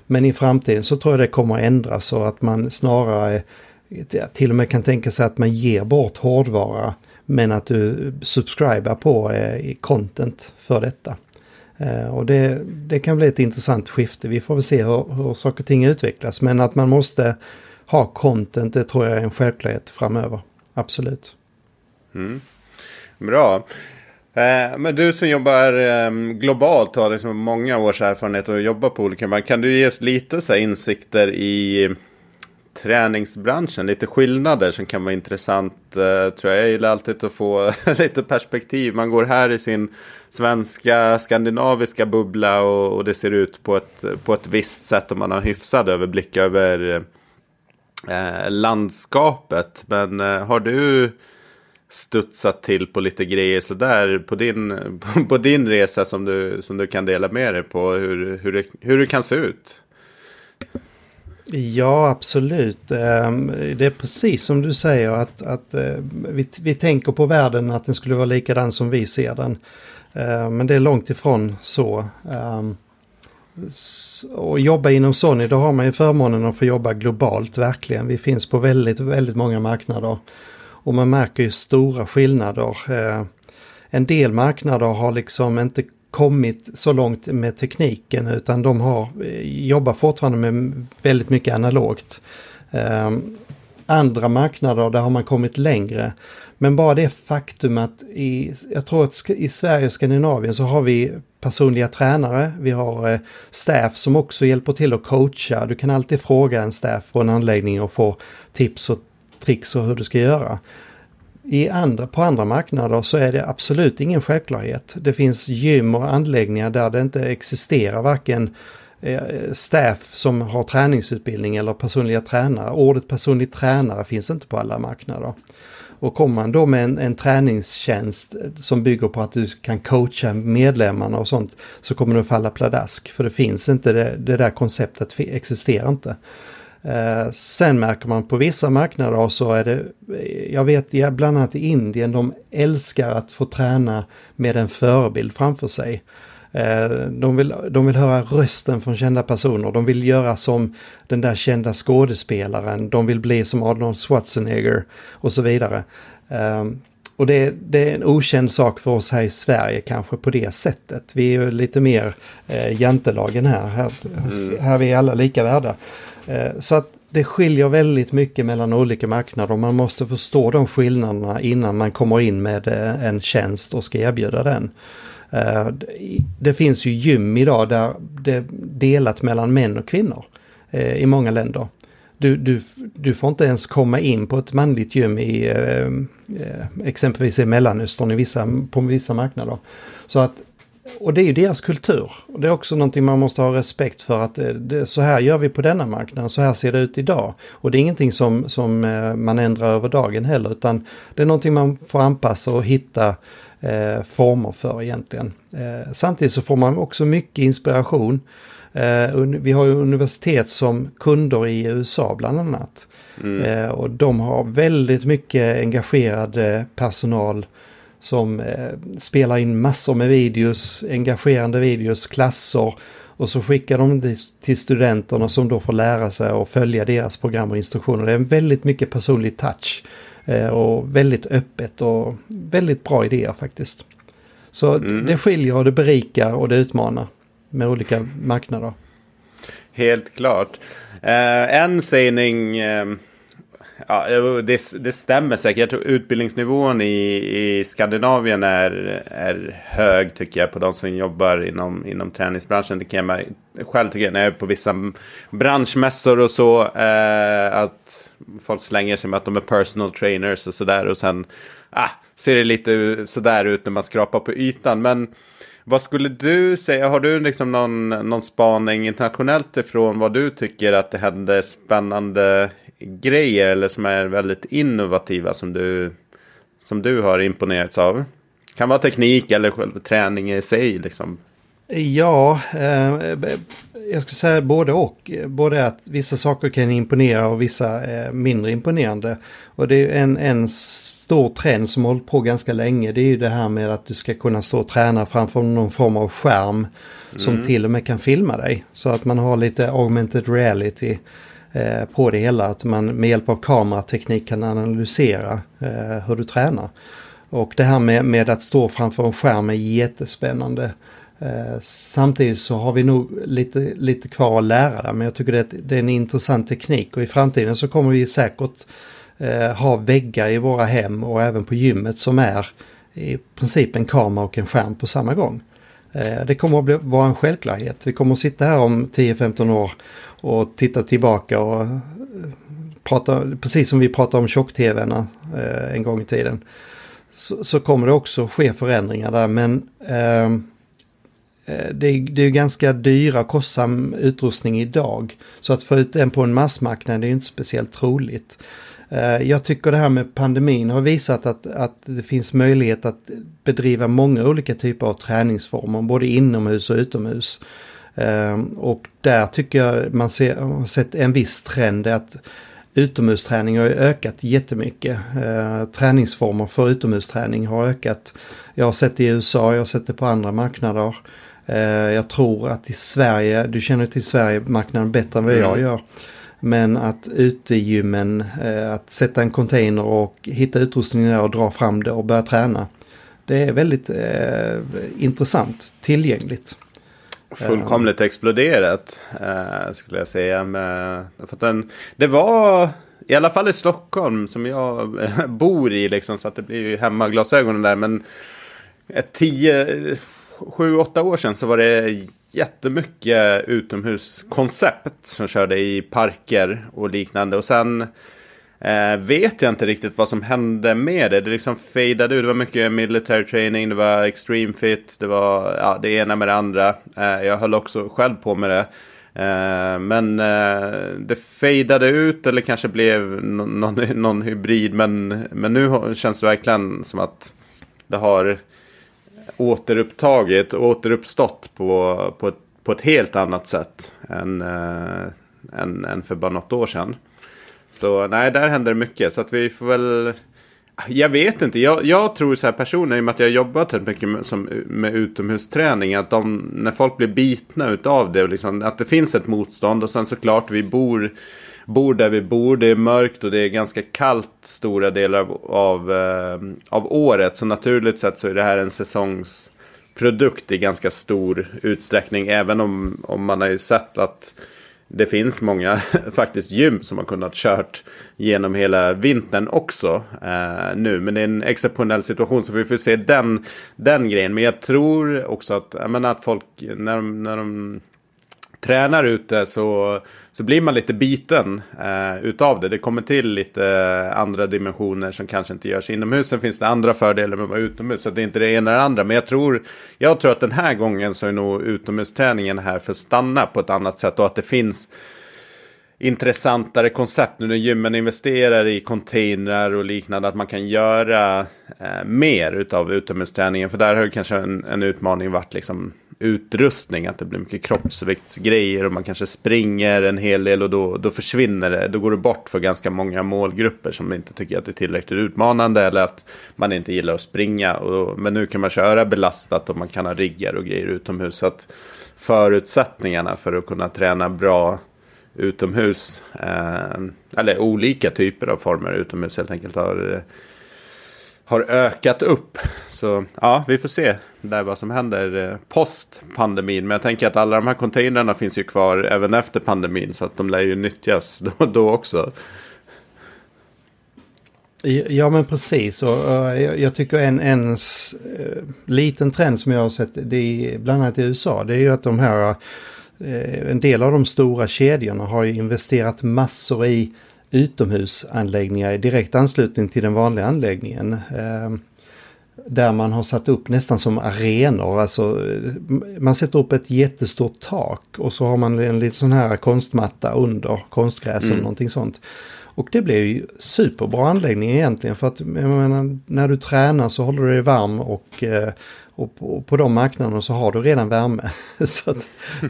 Men i framtiden så tror jag det kommer att ändras så att man snarare till och med kan tänka sig att man ger bort hårdvara men att du subscribar på eh, content för detta. Eh, och det, det kan bli ett intressant skifte. Vi får väl se hur, hur saker och ting utvecklas. Men att man måste ha content, det tror jag är en självklarhet framöver. Absolut. Mm. Bra. Eh, men du som jobbar ehm, globalt och har liksom många års erfarenhet och jobbar på olika marknader. Kan du ge oss lite så insikter i träningsbranschen? Lite skillnader som kan vara intressant. Eh, tror jag. jag gillar alltid att få lite perspektiv. Man går här i sin svenska skandinaviska bubbla och, det ser ut på ett, på ett visst sätt och man har hyfsad överblick över eh, landskapet. Men har du studsat till på lite grejer sådär på din, på, din resa som du, som du kan dela med dig på hur, hur, det, hur det kan se ut? Ja, absolut. Ehm, det är precis som du säger att, att eh, vi, vi tänker på världen att den skulle vara likadan som vi ser den. Ehm, men det är långt ifrån så. Ehm, och jobba inom Sony då har man ju förmånen att få jobba globalt verkligen. Vi finns på väldigt, väldigt många marknader. Och man märker ju stora skillnader. Eh, en del marknader har liksom inte kommit så långt med tekniken utan de har, eh, jobbar fortfarande med väldigt mycket analogt. Eh, andra marknader där har man kommit längre. Men bara det faktum att i, jag tror att i Sverige och Skandinavien så har vi personliga tränare, vi har staff som också hjälper till att coacha. Du kan alltid fråga en staff på en anläggning och få tips och tricks och hur du ska göra. I andra, på andra marknader så är det absolut ingen självklarhet. Det finns gym och anläggningar där det inte existerar varken eh, staff som har träningsutbildning eller personliga tränare. Ordet personlig tränare finns inte på alla marknader. Och kommer man då med en, en träningstjänst eh, som bygger på att du kan coacha medlemmarna och sånt så kommer du falla pladask. För det finns inte, det, det där konceptet existerar inte. Eh, sen märker man på vissa marknader så är det, jag vet ja, bland annat i Indien, de älskar att få träna med en förebild framför sig. Eh, de vill, de vill höra rösten från kända personer, de vill göra som den där kända skådespelaren, de vill bli som Arnold Schwarzenegger och så vidare. Eh, och det, det, är en okänd sak för oss här i Sverige kanske på det sättet. Vi är ju lite mer eh, jantelagen här. Här, mm. här är vi alla lika värda. Eh, så att det skiljer väldigt mycket mellan olika marknader och man måste förstå de skillnaderna innan man kommer in med eh, en tjänst och ska erbjuda den. Eh, det finns ju gym idag där det är delat mellan män och kvinnor i många länder. Du, du, du får inte ens komma in på ett manligt gym i exempelvis i Mellanöstern i vissa, på vissa marknader. Så att och det är ju deras kultur. Och det är också någonting man måste ha respekt för att det, det, så här gör vi på denna marknaden, så här ser det ut idag. Och det är ingenting som, som eh, man ändrar över dagen heller, utan det är någonting man får anpassa och hitta eh, former för egentligen. Eh, samtidigt så får man också mycket inspiration. Eh, vi har ju universitet som kunder i USA bland annat. Mm. Eh, och de har väldigt mycket engagerad personal som eh, spelar in massor med videos, engagerande videos, klasser och så skickar de det till studenterna som då får lära sig och följa deras program och instruktioner. Det är en väldigt mycket personlig touch eh, och väldigt öppet och väldigt bra idéer faktiskt. Så mm. det skiljer och det berikar och det utmanar med olika marknader. Helt klart. Eh, en sägning eh Ja, det, det stämmer säkert. Jag tror utbildningsnivån i, i Skandinavien är, är hög tycker jag på de som jobbar inom, inom träningsbranschen. Det kan jag själv tycker jag när jag är på vissa branschmässor och så. Eh, att folk slänger sig med att de är personal trainers och sådär. Och sen ah, ser det lite sådär ut när man skrapar på ytan. Men vad skulle du säga, har du liksom någon, någon spaning internationellt ifrån vad du tycker att det händer spännande grejer eller som är väldigt innovativa som du, som du har imponerats av? Kan vara teknik eller själva träning i sig liksom. Ja, eh, jag ska säga både och. Både att vissa saker kan imponera och vissa är mindre imponerande. Och det är en, en stor trend som har hållit på ganska länge. Det är ju det här med att du ska kunna stå och träna framför någon form av skärm. Som mm. till och med kan filma dig. Så att man har lite augmented reality Eh, på det hela. Att man med hjälp av kamerateknik kan analysera eh, hur du tränar. Och det här med, med att stå framför en skärm är jättespännande. Eh, samtidigt så har vi nog lite, lite kvar att lära där men jag tycker det, det är en intressant teknik och i framtiden så kommer vi säkert ha väggar i våra hem och även på gymmet som är i princip en kamera och en skärm på samma gång. Eh, det kommer att bli, vara en självklarhet. Vi kommer att sitta här om 10-15 år och titta tillbaka och eh, prata, precis som vi pratade om tjock-tvn eh, en gång i tiden. Så, så, kommer det också ske förändringar där men eh, eh det, är, det är ganska dyra kostsam utrustning idag. Så att få ut den på en massmarknad är inte speciellt troligt. Eh, jag tycker det här med pandemin har visat att, att det finns möjlighet att bedriva många olika typer av träningsformer, både inomhus och utomhus. Ehm, och där tycker jag man ser, har sett en viss trend att utomhusträning har ökat jättemycket. Ehm, träningsformer för utomhusträning har ökat. Jag har sett det i USA, jag har sett det på andra marknader. Jag tror att i Sverige, du känner till Sverige-marknaden bättre än vad jag mm. gör. Men att utegymmen, att sätta en container och hitta utrustningen där och dra fram det och börja träna. Det är väldigt eh, intressant, tillgängligt. Fullkomligt exploderat eh, skulle jag säga. Med, för den, det var i alla fall i Stockholm som jag bor i liksom så att det blir ju hemmaglasögonen där. Men ett tio, sju, åtta år sedan så var det jättemycket utomhuskoncept som körde i parker och liknande. Och sen Eh, vet jag inte riktigt vad som hände med det. Det liksom fejdade ut. Det var mycket military training, det var extreme fit, det var ja, det ena med det andra. Eh, jag höll också själv på med det. Eh, men eh, det fejdade ut eller kanske blev någon, någon hybrid. Men, men nu känns det verkligen som att det har återupptagit, återuppstått på, på, ett, på ett helt annat sätt än, eh, än, än för bara något år sedan. Så nej, där händer det mycket. Så att vi får väl... Jag vet inte. Jag, jag tror så här personer, i och med att jag har jobbat rätt mycket med, som, med utomhusträning, att de, när folk blir bitna utav det, liksom, att det finns ett motstånd. Och sen såklart, vi bor, bor där vi bor, det är mörkt och det är ganska kallt stora delar av, av, eh, av året. Så naturligt sett så är det här en säsongsprodukt i ganska stor utsträckning. Även om, om man har ju sett att det finns många faktiskt gym som har kunnat kört genom hela vintern också eh, nu. Men det är en exceptionell situation så vi får se den, den grejen. Men jag tror också att, jag menar, att folk när de, när de tränar ute så, så blir man lite biten eh, utav det. Det kommer till lite andra dimensioner som kanske inte görs inomhus. Sen finns det andra fördelar med att vara utomhus. Så det är inte det ena eller andra. Men jag tror, jag tror att den här gången så är nog utomhusträningen här för att stanna på ett annat sätt. Och att det finns intressantare koncept nu när gymmen investerar i containrar och liknande. Att man kan göra eh, mer utav utomhusträningen. För där har ju kanske en, en utmaning varit liksom utrustning. Att det blir mycket kroppsviktsgrejer och man kanske springer en hel del och då, då försvinner det. Då går det bort för ganska många målgrupper som inte tycker att det är tillräckligt utmanande eller att man inte gillar att springa. Och, men nu kan man köra belastat och man kan ha riggar och grejer utomhus. Så att förutsättningarna för att kunna träna bra utomhus, eh, eller olika typer av former utomhus helt enkelt har, eh, har ökat upp. Så ja, vi får se där vad som händer eh, post pandemin. Men jag tänker att alla de här containrarna finns ju kvar även efter pandemin. Så att de lär ju nyttjas då, då också. Ja men precis och jag tycker en, en liten trend som jag har sett det är, bland annat i USA det är ju att de här Eh, en del av de stora kedjorna har ju investerat massor i utomhusanläggningar i direkt anslutning till den vanliga anläggningen. Eh, där man har satt upp nästan som arenor. Alltså, man sätter upp ett jättestort tak och så har man en liten sån här konstmatta under konstgräs mm. eller någonting sånt. Och det blir ju superbra anläggning egentligen för att menar, när du tränar så håller du dig varm och, eh, och på, de marknaderna så har du redan värme. så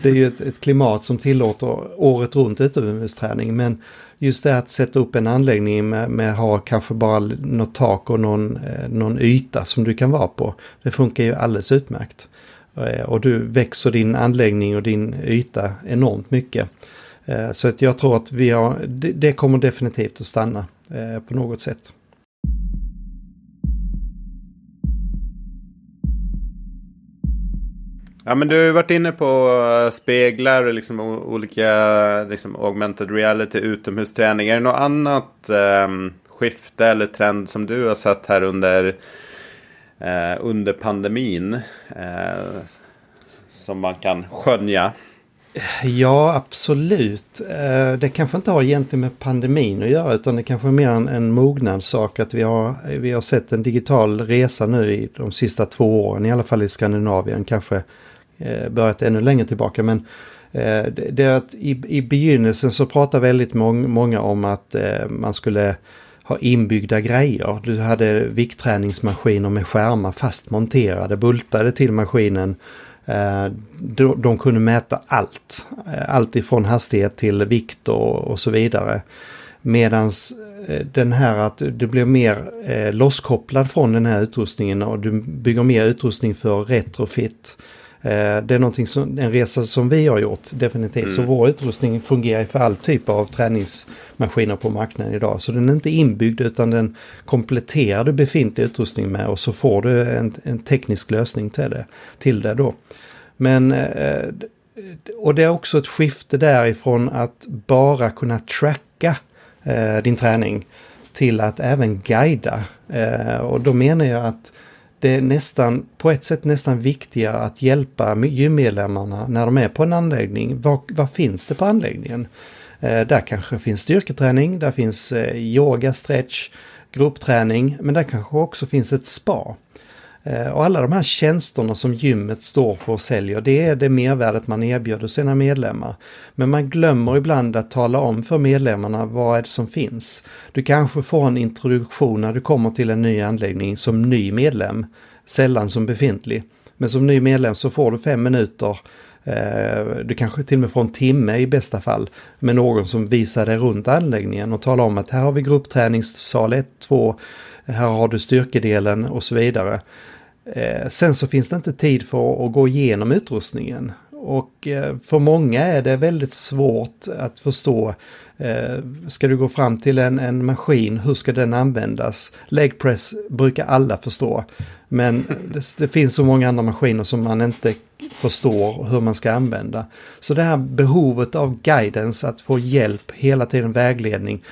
det är ju ett, ett klimat som tillåter året runt utomhusträning. Men just det att sätta upp en anläggning med, med ha kanske bara något tak och någon, eh, någon yta som du kan vara på. Det funkar ju alldeles utmärkt. Eh, och du växer din anläggning och din yta enormt mycket. Eh, så att jag tror att vi har, det kommer definitivt att stanna på något sätt. Ja men du har ju varit inne på eh, speglar och liksom olika liksom augmented reality utomhusträning. Är det något annat eh, skifte eller trend som du har sett här under, eh, under pandemin? Eh, som man kan skönja? Ja, absolut. Eh, det kanske inte har egentligen med pandemin att göra utan det kanske är mer en, en mognadssak att vi har, vi har sett en digital resa nu i de sista två åren, i alla fall i Skandinavien, kanske Eh, börjat ännu längre tillbaka. Men eh, det, det är att i, i begynnelsen så pratar väldigt mång, många om att eh, man skulle ha inbyggda grejer. Du hade viktträningsmaskiner med skärmar fast monterade, bultade till maskinen. Eh, de, de kunde mäta allt. Eh, allt ifrån hastighet till vikt och, och så vidare. Medans den här att du blir mer eh, losskopplad från den här utrustningen och du bygger mer utrustning för retrofit. Eh, det är någonting som, en resa som vi har gjort definitivt. Mm. Så vår utrustning fungerar för all typ av träningsmaskiner på marknaden idag. Så den är inte inbyggd utan den kompletterar du befintlig utrustning med och så får du en, en teknisk lösning till det, till det då. Men eh, och det är också ett skifte därifrån att bara kunna tracka eh, din träning till att även guida. Eh, och då menar jag att det är nästan, på ett sätt nästan viktigare att hjälpa gymmedlemmarna när de är på en anläggning. Vad, vad finns det på anläggningen? Eh, där kanske finns styrketräning, där finns eh, yoga, stretch, gruppträning, men där kanske också finns ett spa. Eh, och alla de här tjänsterna som gymmet står för och säljer, det är det mervärdet man erbjuder sina medlemmar. Men man glömmer ibland att tala om för medlemmarna vad är det som finns. Du kanske får en introduktion när du kommer till en ny anläggning som ny medlem, sällan som befintlig. Men som ny medlem så får du fem minuter eh, du kanske till och med får en timme i bästa fall med någon som visar dig runt anläggningen och talar om att här har vi gruppträningssal 1, 2, här har du styrkedelen och så vidare. Eh, sen så finns det inte tid för att gå igenom utrustningen. Och eh, för många är det väldigt svårt att förstå. Eh, ska du gå fram till en, en maskin, hur ska den användas? Legpress brukar alla förstå. Men det, det, finns så många andra maskiner som man inte förstår hur man ska använda. Så det här behovet av guidance, att få hjälp, hela tiden vägledning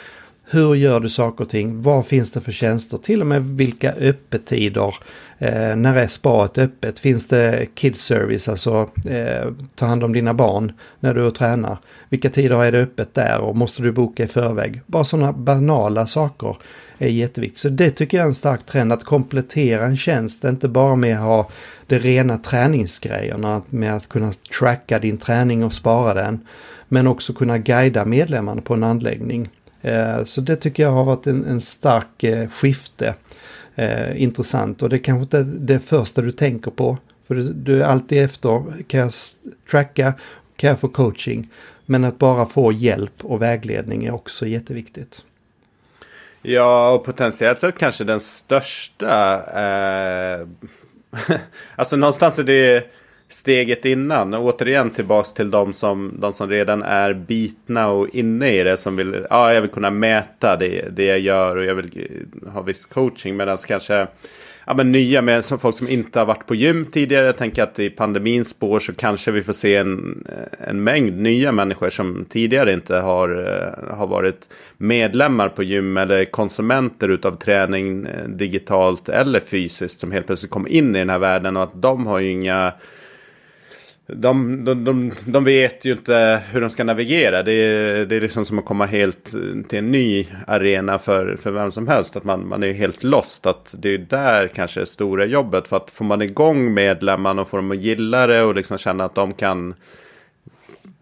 hur gör du saker och ting? Vad finns det för tjänster? Till och med vilka öppettider? Eh, när är spaet öppet? Finns det kids service, alltså eh, ta hand om dina barn när du tränar? Vilka tider är det öppet där och måste du boka i förväg? Bara sådana banala saker är jätteviktigt. Så det tycker jag är en stark trend att komplettera en tjänst, inte bara med att ha de rena träningsgrejerna, med att kunna tracka din träning och spara den, men också kunna guida medlemmarna på en anläggning. Eh, så det tycker jag har varit en, en stark eh, skifte. Eh, intressant och det är kanske inte det första du tänker på. För du, du är alltid efter, kan jag tracka, kan jag få coaching? Men att bara få hjälp och vägledning är också jätteviktigt. Ja, och potentiellt sett kanske den största. Eh, alltså någonstans är det steget innan. och återigen tillbaks till de som, de som redan är bitna och inne i det. Som vill, ja, jag vill kunna mäta det, det jag gör och jag vill eh, ha viss coaching. Medan kanske ja, men nya med som folk som inte har varit på gym tidigare. Jag tänker att i pandemins spår så kanske vi får se en, eh, en mängd nya människor som tidigare inte har, eh, har varit medlemmar på gym eller konsumenter utav träning digitalt eller fysiskt som helt plötsligt kommer in i den här världen och att de har ju inga de, de, de, de vet ju inte hur de ska navigera. Det är, det är liksom som att komma helt eh, till en ny arena för, för vem som helst. Att man, man är helt lost. Att det är där kanske är stora jobbet. För att får man igång medlemmarna och får dem att gilla det och liksom känna att de kan,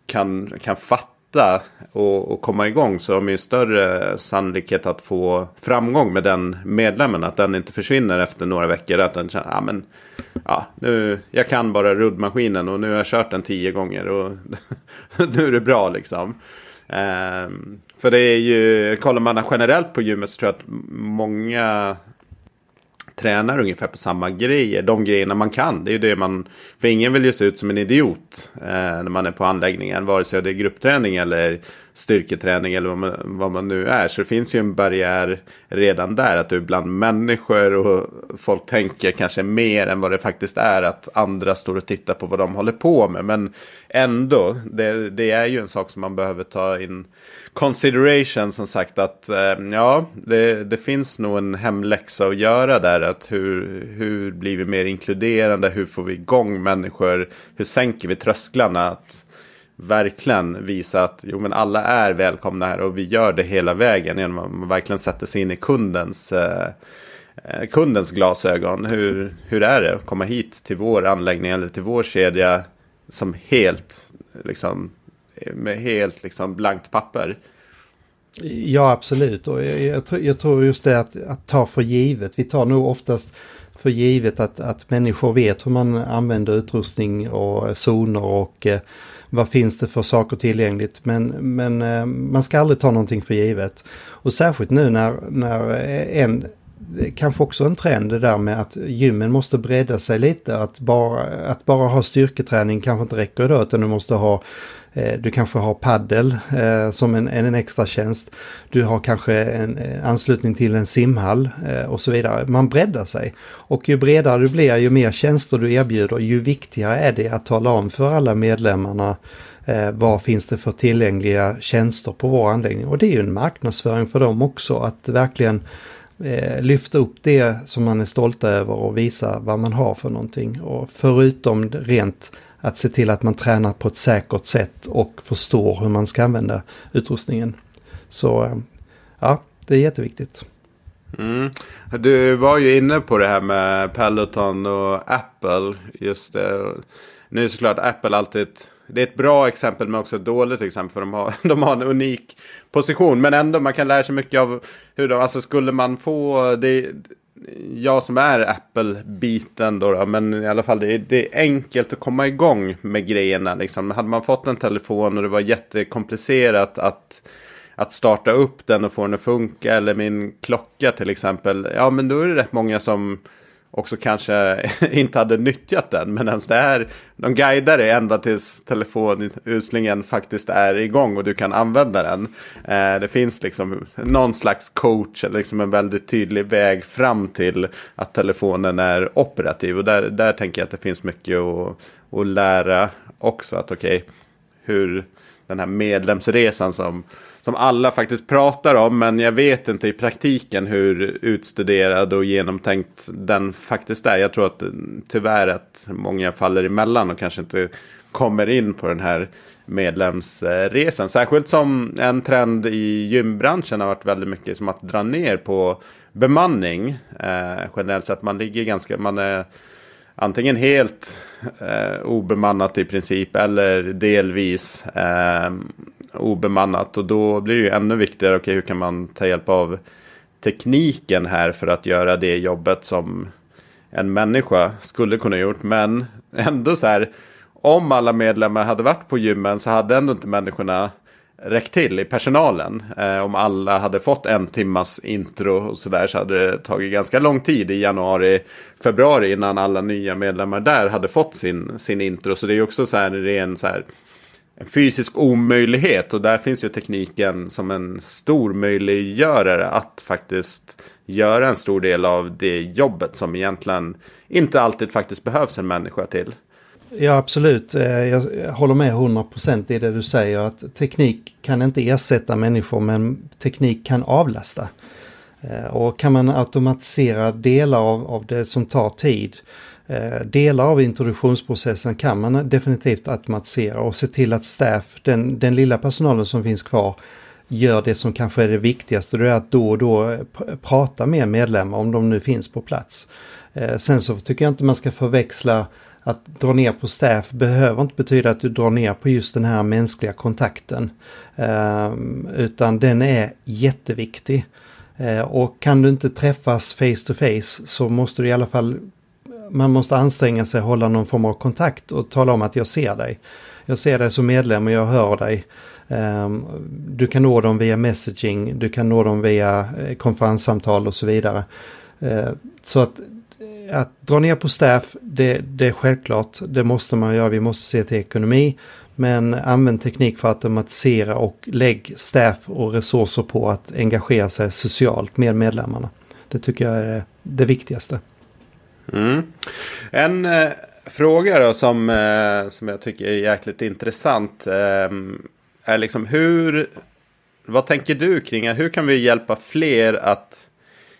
kan, kan fatta hitta och, och, komma igång så har man ju större sannolikhet att få framgång med den medlemmen. Att den inte försvinner efter några veckor. Att den känner, ja men, ja, nu, jag kan bara ruddmaskinen och nu har jag kört den tio gånger och nu är det bra liksom. Um, för det är ju, kollar man generellt på gymmet så tror jag att många tränar ungefär på samma grejer. De grejerna man kan. Det är ju det man... För ingen vill ju se ut som en idiot eh, när man är på anläggningen. Vare sig det är gruppträning eller styrketräning eller vad man, vad man nu är. Så det finns ju en barriär redan där. Att du är bland människor och folk tänker kanske mer än vad det faktiskt är. Att andra står och tittar på vad de håller på med. Men ändå, det, det är ju en sak som man behöver ta in consideration som sagt att eh, ja, det, det, finns nog en hemläxa att göra där. Att hur, hur blir vi mer inkluderande? Hur får vi igång människor? Hur sänker vi trösklarna? Att verkligen visa att jo, men alla är välkomna här och vi gör det hela vägen genom att man verkligen sätter sig in i kundens eh, eh, kundens glasögon. Hur, hur är det att komma hit till vår anläggning eller till vår kedja som helt liksom med helt liksom blankt papper. Ja, absolut. Och jag, jag, jag, tror just det att, att ta för givet. Vi tar nog oftast för givet att, att människor vet hur man använder utrustning och zoner och eh, vad finns det för saker tillgängligt. Men, men eh, man ska aldrig ta någonting för givet. Och särskilt nu när, när eh, en kanske också en trend det där med att gymmen måste bredda sig lite. Att bara, att bara ha styrketräning kanske inte räcker idag utan du måste ha Eh, du kanske har paddel eh, som en, en extra tjänst. Du har kanske en eh, anslutning till en simhall och så vidare. Man breddar sig. Och ju bredare du blir, ju mer tjänster du erbjuder, ju viktigare är det att tala om för alla medlemmarna vad finns det för tillgängliga tjänster på vår anläggning. Och det är ju en marknadsföring för dem också att verkligen lyfta upp det som man är stolt över och visa vad man har för någonting. Och förutom rent att se till att man tränar på ett säkert sätt och förstår hur man ska använda utrustningen. Så eh, ja, det är jätteviktigt. Mm. Du var ju inne på det här med Peloton och Apple. Just det. Nu är såklart Apple alltid det är ett bra exempel men också ett dåligt exempel. För de har, de har en unik position. Men ändå man kan lära sig mycket av hur de, alltså skulle man få, det, jag som är Apple-biten då, då, men i alla fall det är, det är enkelt att komma igång med grejerna. Liksom. Hade man fått en telefon och det var jättekomplicerat att, att starta upp den och få den att funka, eller min klocka till exempel, ja men då är det rätt många som också kanske inte hade nyttjat den. Men ens det här, de guidar dig ända tills telefonuslingen faktiskt är igång och du kan använda den. Eh, det finns liksom någon slags coach eller liksom en väldigt tydlig väg fram till att telefonen är operativ. Och där, där tänker jag att det finns mycket att, att lära också. Att okej, okay, hur den här medlemsresan som som alla faktiskt pratar om. Men jag vet inte i praktiken hur utstuderad och genomtänkt den faktiskt är. Jag tror att tyvärr att många faller emellan och kanske inte kommer in på den här medlemsresan. Särskilt som en trend i gymbranschen har varit väldigt mycket som att dra ner på bemanning. Eh, generellt sett man ligger ganska, man är antingen helt eh, obemannat i princip eller delvis. Eh, obemannat. Och då blir det ju ännu viktigare, okej okay, hur kan man ta hjälp av tekniken här för att göra det jobbet som en människa skulle kunna gjort. Men ändå så här, om alla medlemmar hade varit på gymmen så hade ändå inte människorna räckt till i personalen. Eh, om alla hade fått en timmas intro och sådär så hade det tagit ganska lång tid i januari, februari innan alla nya medlemmar där hade fått sin, sin intro. Så det är också så här ren så här en fysisk omöjlighet. Och där finns ju tekniken som en stor möjliggörare att faktiskt göra en stor del av det jobbet som egentligen inte alltid faktiskt behövs en människa till. Ja absolut, eh, jag håller med 100% i det du säger att teknik kan inte ersätta människor men teknik kan avlasta. Eh, och kan man automatisera delar av, av det som tar tid eh, delar av introduktionsprocessen kan man definitivt automatisera och se till att staff, den, den lilla personalen som finns kvar, gör det som kanske är det viktigaste. Det är att då och då prata med medlemmar om de nu finns på plats. Sen så tycker jag inte man ska förväxla att dra ner på staff behöver inte betyda att du drar ner på just den här mänskliga kontakten. Ehm, utan den är jätteviktig. Ehm, och kan du inte träffas face to face så måste du i alla fall man måste anstränga sig, hålla någon form av kontakt och tala om att jag ser dig. Jag ser dig som medlem och jag hör dig. Ehm, du kan nå dem via messaging, du kan nå dem via eh, konferenssamtal och så vidare. Så att, att dra ner på staff, det, det är självklart, det måste man göra, vi måste se till ekonomi. Men använd teknik för att automatisera och lägg staff och resurser på att engagera sig socialt med medlemmarna. Det tycker jag är det viktigaste. Mm. En eh, fråga då som, eh, som jag tycker är jäkligt intressant. Eh, är liksom hur, vad tänker du kring hur kan vi hjälpa fler att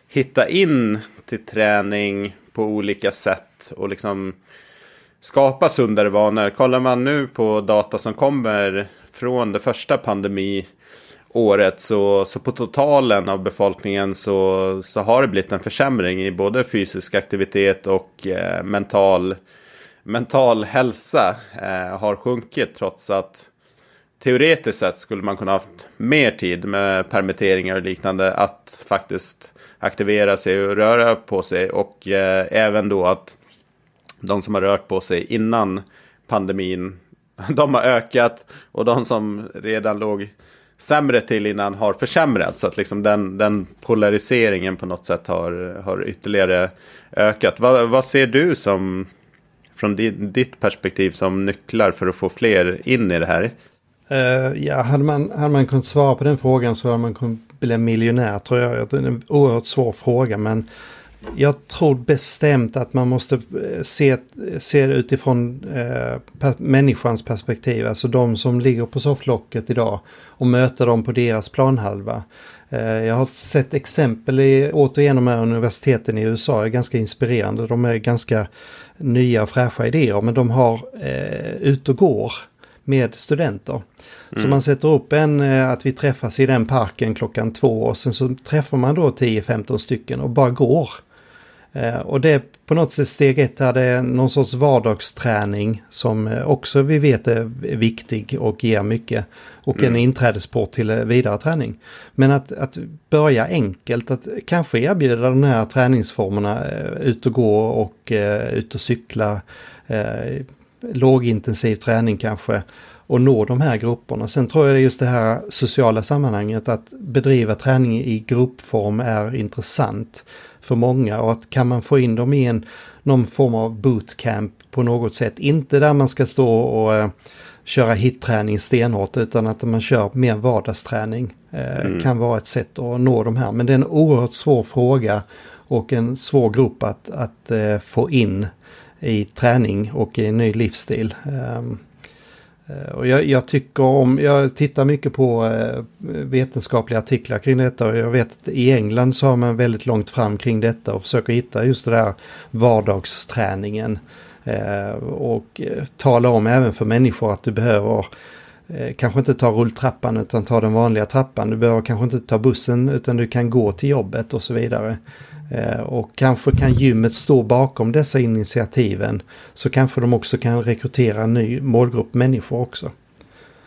hitta in till träning på olika sätt och liksom skapa sundare vanor. Kollar man nu på data som kommer från det första pandemiåret. så, så på totalen av befolkningen så, så har det blivit en försämring i både fysisk aktivitet och eh, mental, mental hälsa eh, har sjunkit trots att teoretiskt sett skulle man kunna haft mer tid med permitteringar och liknande att faktiskt aktivera sig och röra på sig och eh, även då att de som har rört på sig innan pandemin de har ökat och de som redan låg sämre till innan har försämrats. Så att liksom den, den polariseringen på något sätt har, har ytterligare ökat. Vad, vad ser du som, från ditt perspektiv som nycklar för att få fler in i det här? Uh, ja, hade man, hade man kunnat svara på den frågan så hade man kunnat bli miljonär tror jag. Det är en oerhört svår fråga men jag tror bestämt att man måste eh, se, se det utifrån eh, per, människans perspektiv. Alltså de som ligger på sofflocket idag och möta dem på deras planhalva. Eh, jag har sett exempel i, återigen de här universiteten i USA är ganska inspirerande. De är ganska nya och fräscha idéer men de har eh, ut och går med studenter. Mm. Så man sätter upp en, eh, att vi träffas i den parken klockan två och sen så träffar man då 10-15 stycken och bara går. Eh, och det på något sätt steg ett är någon sorts vardagsträning som eh, också vi vet är viktig och ger mycket. Och mm. en inträdesport till vidare träning. Men att, att börja enkelt, att kanske erbjuda de här träningsformerna, ut och gå och ut och cykla, lågintensiv träning kanske och nå de här grupperna. Sen tror jag det är just det här sociala sammanhanget att bedriva träning i gruppform är intressant för många och att kan man få in dem i en någon form av bootcamp på något sätt. Inte där man ska stå och uh, köra hitträning stenhårt utan att man kör mer vardagsträning. Uh, mm. Kan vara ett sätt att nå de här. Men det är en oerhört svår fråga och en svår grupp att, att uh, få in i träning och i en ny livsstil. Ehm, eh, och jag, jag, tycker om, jag tittar mycket på eh, vetenskapliga artiklar kring detta och jag vet att i England så har man väldigt långt fram kring detta och försöker hitta just det där vardagsträningen. Eh, och tala om även för människor att du behöver kanske inte ta rulltrappan utan ta den vanliga trappan. Du behöver kanske inte ta bussen utan du kan gå till jobbet och så vidare. Eh, och kanske kan gymmet stå bakom dessa initiativen. Så kanske de också kan rekrytera en ny målgrupp människor också.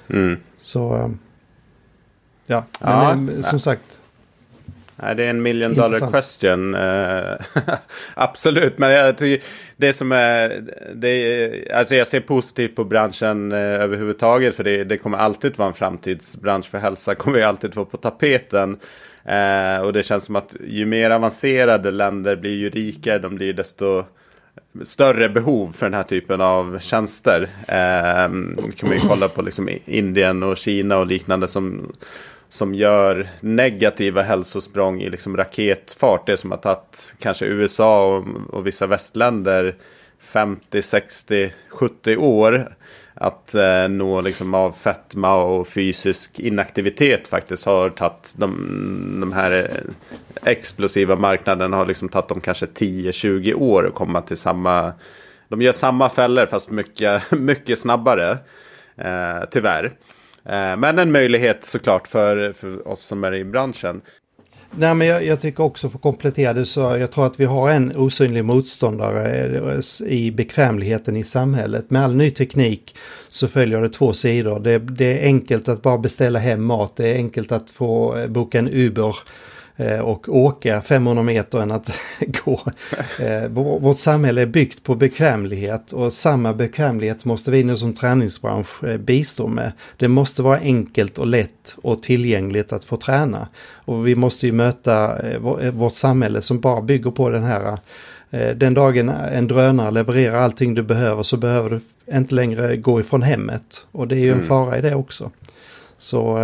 Mm. Så eh, ja, men ja, som sagt. Det är en million dollar Intressant. question. Uh, absolut, men jag tycker det som är... Det är alltså jag ser positivt på branschen uh, överhuvudtaget. För det, det kommer alltid vara en framtidsbransch. För hälsa kommer ju alltid vara på tapeten. Eh, och det känns som att ju mer avancerade länder blir ju rikare, de blir desto större behov för den här typen av tjänster. Eh, kan man ju kolla på liksom Indien och Kina och liknande som, som gör negativa hälsosprång i liksom raketfart. Det som har tagit kanske USA och, och vissa västländer 50, 60, 70 år att eh, nå liksom av fetma och fysisk inaktivitet faktiskt har tagit de, de här eh, explosiva marknaderna har liksom tagit dem kanske 10-20 år att komma till samma. De gör samma fällor fast mycket, mycket snabbare. Eh, tyvärr. Eh, men en möjlighet såklart för, för oss som är i branschen. Nej, men jag, jag, tycker också för att komplettera det så jag tror att vi har en osynlig motståndare eh, i bekvämligheten i samhället. Med all ny teknik så följer det två sidor. Det, det är enkelt att bara beställa hem mat. Det är enkelt att få eh, boka en Uber och åka 500 meter än att gå. Eh, vårt samhälle är byggt på bekvämlighet och samma bekvämlighet måste vi nu som träningsbransch eh, bistå med. Det måste vara enkelt och lätt och tillgängligt att få träna. Och vi måste ju möta vårt samhälle som bara bygger på den här den dagen en drönare levererar allting du behöver så behöver du inte längre gå ifrån hemmet. Och det är ju en mm. fara i det också. Så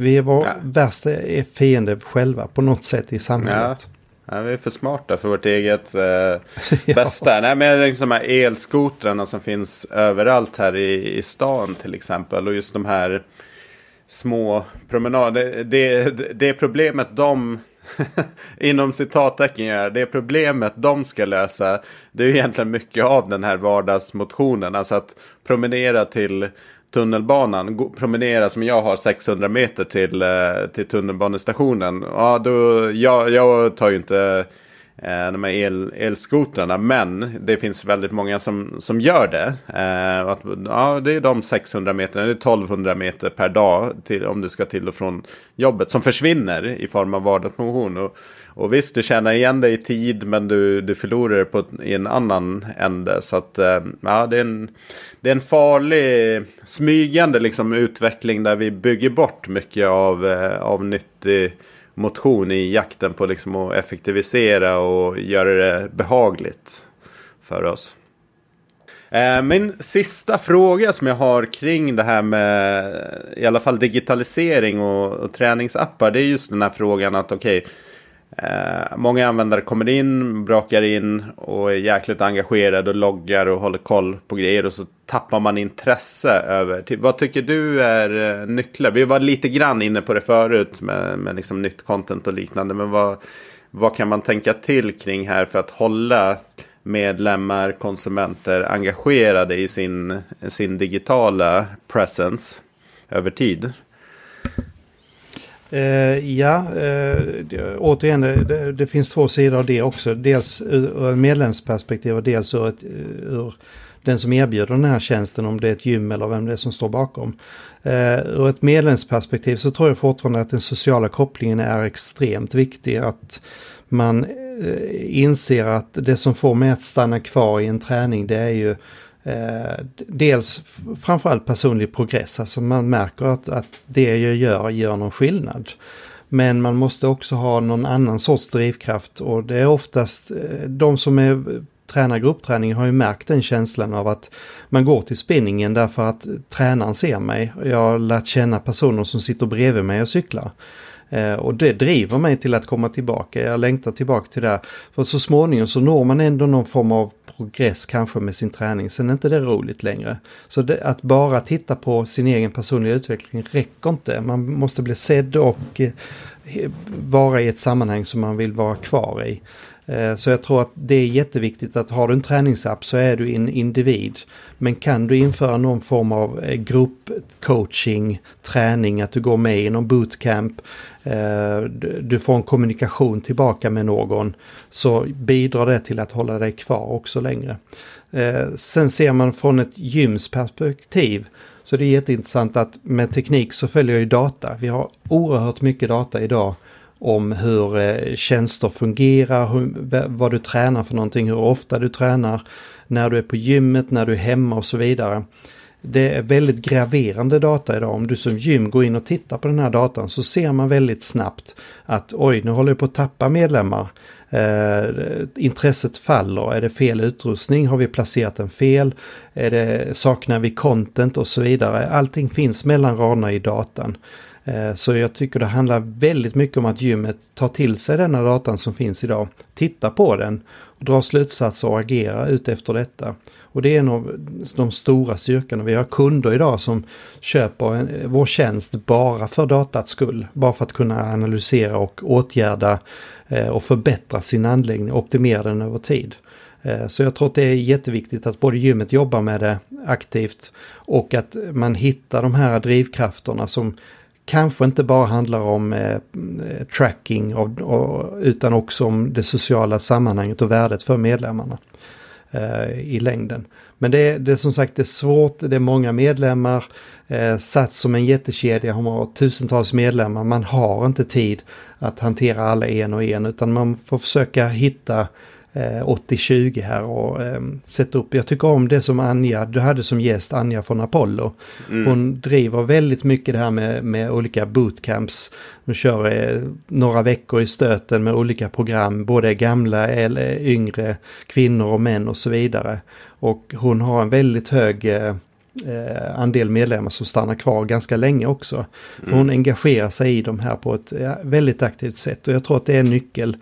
vi är vår ja. värsta fiende själva på något sätt i samhället. Ja. ja vi är för smarta för vårt eget eh, ja. bästa. Nej, men liksom de här elskotrarna som finns överallt här i, i stan till exempel. Och just de här små promenader. Det, det, det är problemet de inom citattecken gör. Det problemet de ska lösa. Det är egentligen mycket av den här vardagsmotionen. Alltså att promenera till tunnelbanan, promenera som jag har 600 meter till, eh, till tunnelbanestationen. Ja, då, jag, jag tar ju inte eh, de här el, elskotrarna. Men det finns väldigt många som, som gör det. Eh, att, ja, det är de 600 meter, det är 1200 meter per dag till, om du ska till och från jobbet som försvinner i form av vardagsmotion. Och, och visst, du tjänar igen dig i tid men du, du förlorar på, i en annan ände. Så att eh, ja, det är en, det är en farlig smygande liksom, utveckling där vi bygger bort mycket av, eh, av nyttig motion i jakten på liksom att effektivisera och göra det behagligt för oss. Eh, min sista fråga som jag har kring det här med i alla fall digitalisering och, och träningsappar. Det är just den här frågan att okej. Okay, Eh, många användare kommer in, brakar in och är jäkligt engagerade och loggar och håller koll på grejer. Och så tappar man intresse över. Typ, vad tycker du är eh, nycklar? Vi var lite grann inne på det förut med, med liksom nytt content och liknande. Men vad, vad kan man tänka till kring här för att hålla medlemmar, konsumenter engagerade i sin, sin digitala presence över tid? Eh, ja, eh, återigen, eh, det, det, finns två sidor av det också. Dels ur ett medlemsperspektiv och dels ur, ett, ur den som erbjuder den här tjänsten, om det är ett gym eller vem det är som står bakom. Eh, ur ett medlemsperspektiv så tror jag fortfarande att den sociala kopplingen är extremt viktig. Att man eh, inser att det som får mig att stanna kvar i en träning det är ju Eh, dels framförallt personlig progress, alltså man märker att, att det jag gör gör någon skillnad. Men man måste också ha någon annan sorts drivkraft och det är oftast eh, de som är tränar gruppträning har ju märkt den känslan av att man går till spinningen därför att tränaren ser mig. Jag har lärt känna personer som sitter bredvid mig och cyklar. Eh, och det driver mig till att komma tillbaka. Jag längtar tillbaka till det. För så småningom så når man ändå någon form av progress kanske med sin träning. Sen är inte det roligt längre. Så det, att bara titta på sin egen personliga utveckling räcker inte. Man måste bli sedd och eh, vara i ett sammanhang som man vill vara kvar i. Eh, så jag tror att det är jätteviktigt att har du en träningsapp så är du en individ. Men kan du införa någon form av eh, gruppcoaching, träning, att du går med i någon bootcamp, eh, du får en kommunikation tillbaka med någon, så bidrar det till att hålla dig kvar också längre. Eh, sen ser man från ett gymsperspektiv så det är jätteintressant att med teknik så följer ju data. Vi har oerhört mycket data idag om hur tjänster fungerar, hur, vad du tränar för någonting, hur ofta du tränar, när du är på gymmet, när du är hemma och så vidare. Det är väldigt graverande data idag. Om du som gym går in och tittar på den här datan så ser man väldigt snabbt att oj, nu håller jag på att tappa medlemmar. Eh, intresset faller, är det fel utrustning, har vi placerat den fel, är det, saknar vi content och så vidare. Allting finns mellan raderna i datan. Eh, så jag tycker det handlar väldigt mycket om att gymmet tar till sig denna datan som finns idag, tittar på den, dra slutsatser och agera utefter detta. Och det är en av de stora styrkorna. Vi har kunder idag som köper en, vår tjänst bara för datats skull. Bara för att kunna analysera och åtgärda eh, och förbättra sin anläggning, optimera den över tid. Eh, så jag tror att det är jätteviktigt att både gymmet jobbar med det aktivt och att man hittar de här drivkrafterna som kanske inte bara handlar om eh, tracking av, och, utan också om det sociala sammanhanget och värdet för medlemmarna eh, i längden. Men det, det är som sagt det är svårt, det är många medlemmar, eh, Sats som en jättekedja har tusentals medlemmar, man har inte tid att hantera alla en och en utan man får försöka hitta 80-20 eh, här och eh, sätta upp. Jag tycker om det som Anja, du hade som gäst Anja från Apollo. Mm. Hon driver väldigt mycket det här med, med olika bootcamps. Hon kör eh, några veckor i stöten med olika program, både gamla eller yngre kvinnor och män och så vidare. Och hon har en väldigt hög eh, andel medlemmar som stannar kvar ganska länge också. För hon mm. engagerar sig i de här på ett ja, väldigt aktivt sätt och jag tror att det är en nyckel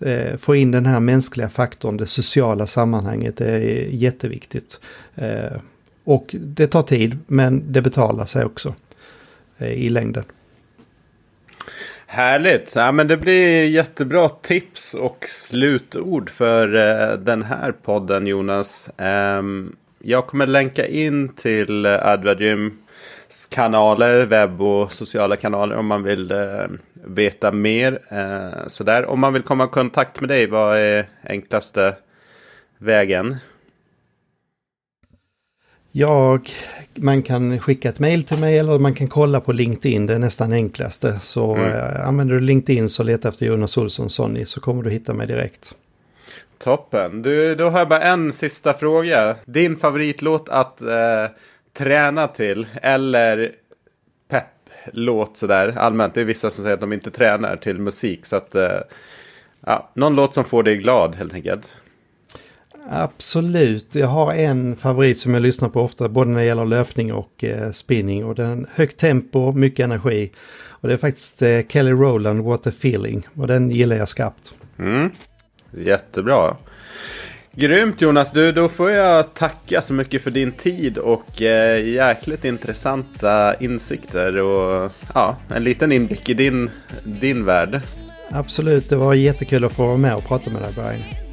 eh, få in den här mänskliga faktorn, det sociala sammanhanget är jätteviktigt. Eh, och det tar tid, men det betalar sig också eh, i längden. Härligt! Ja, men det blir jättebra tips och slutord för eh, den här podden Jonas. Ehm, jag kommer länka in till eh, Advagym kanaler, webb och sociala kanaler om man vill eh, veta mer. Eh, sådär. Om man vill komma i kontakt med dig, vad är enklaste vägen? Jag, man kan skicka ett mail till mig eller man kan kolla på LinkedIn, det är nästan enklaste. Så mm. äh, använder du LinkedIn så leta efter Jonas Olsson Sonny så kommer du hitta mig direkt. Toppen. Du, då har jag bara en sista fråga. Din favoritlåt att eh, träna till eller pepplåt sådär allmänt. Det är vissa som säger att de inte tränar till musik. Så att, eh, ja, någon låt som får dig glad helt enkelt. Absolut, jag har en favorit som jag lyssnar på ofta både när det gäller löpning och eh, spinning. Och den högt tempo, mycket energi. Och det är faktiskt eh, Kelly Rowland, What a feeling. Och den gillar jag skarpt. Mm. Jättebra. Grymt Jonas, du, då får jag tacka så mycket för din tid och eh, jäkligt intressanta insikter och ja, en liten inblick i din, din värld. Absolut, det var jättekul att få vara med och prata med dig Brian.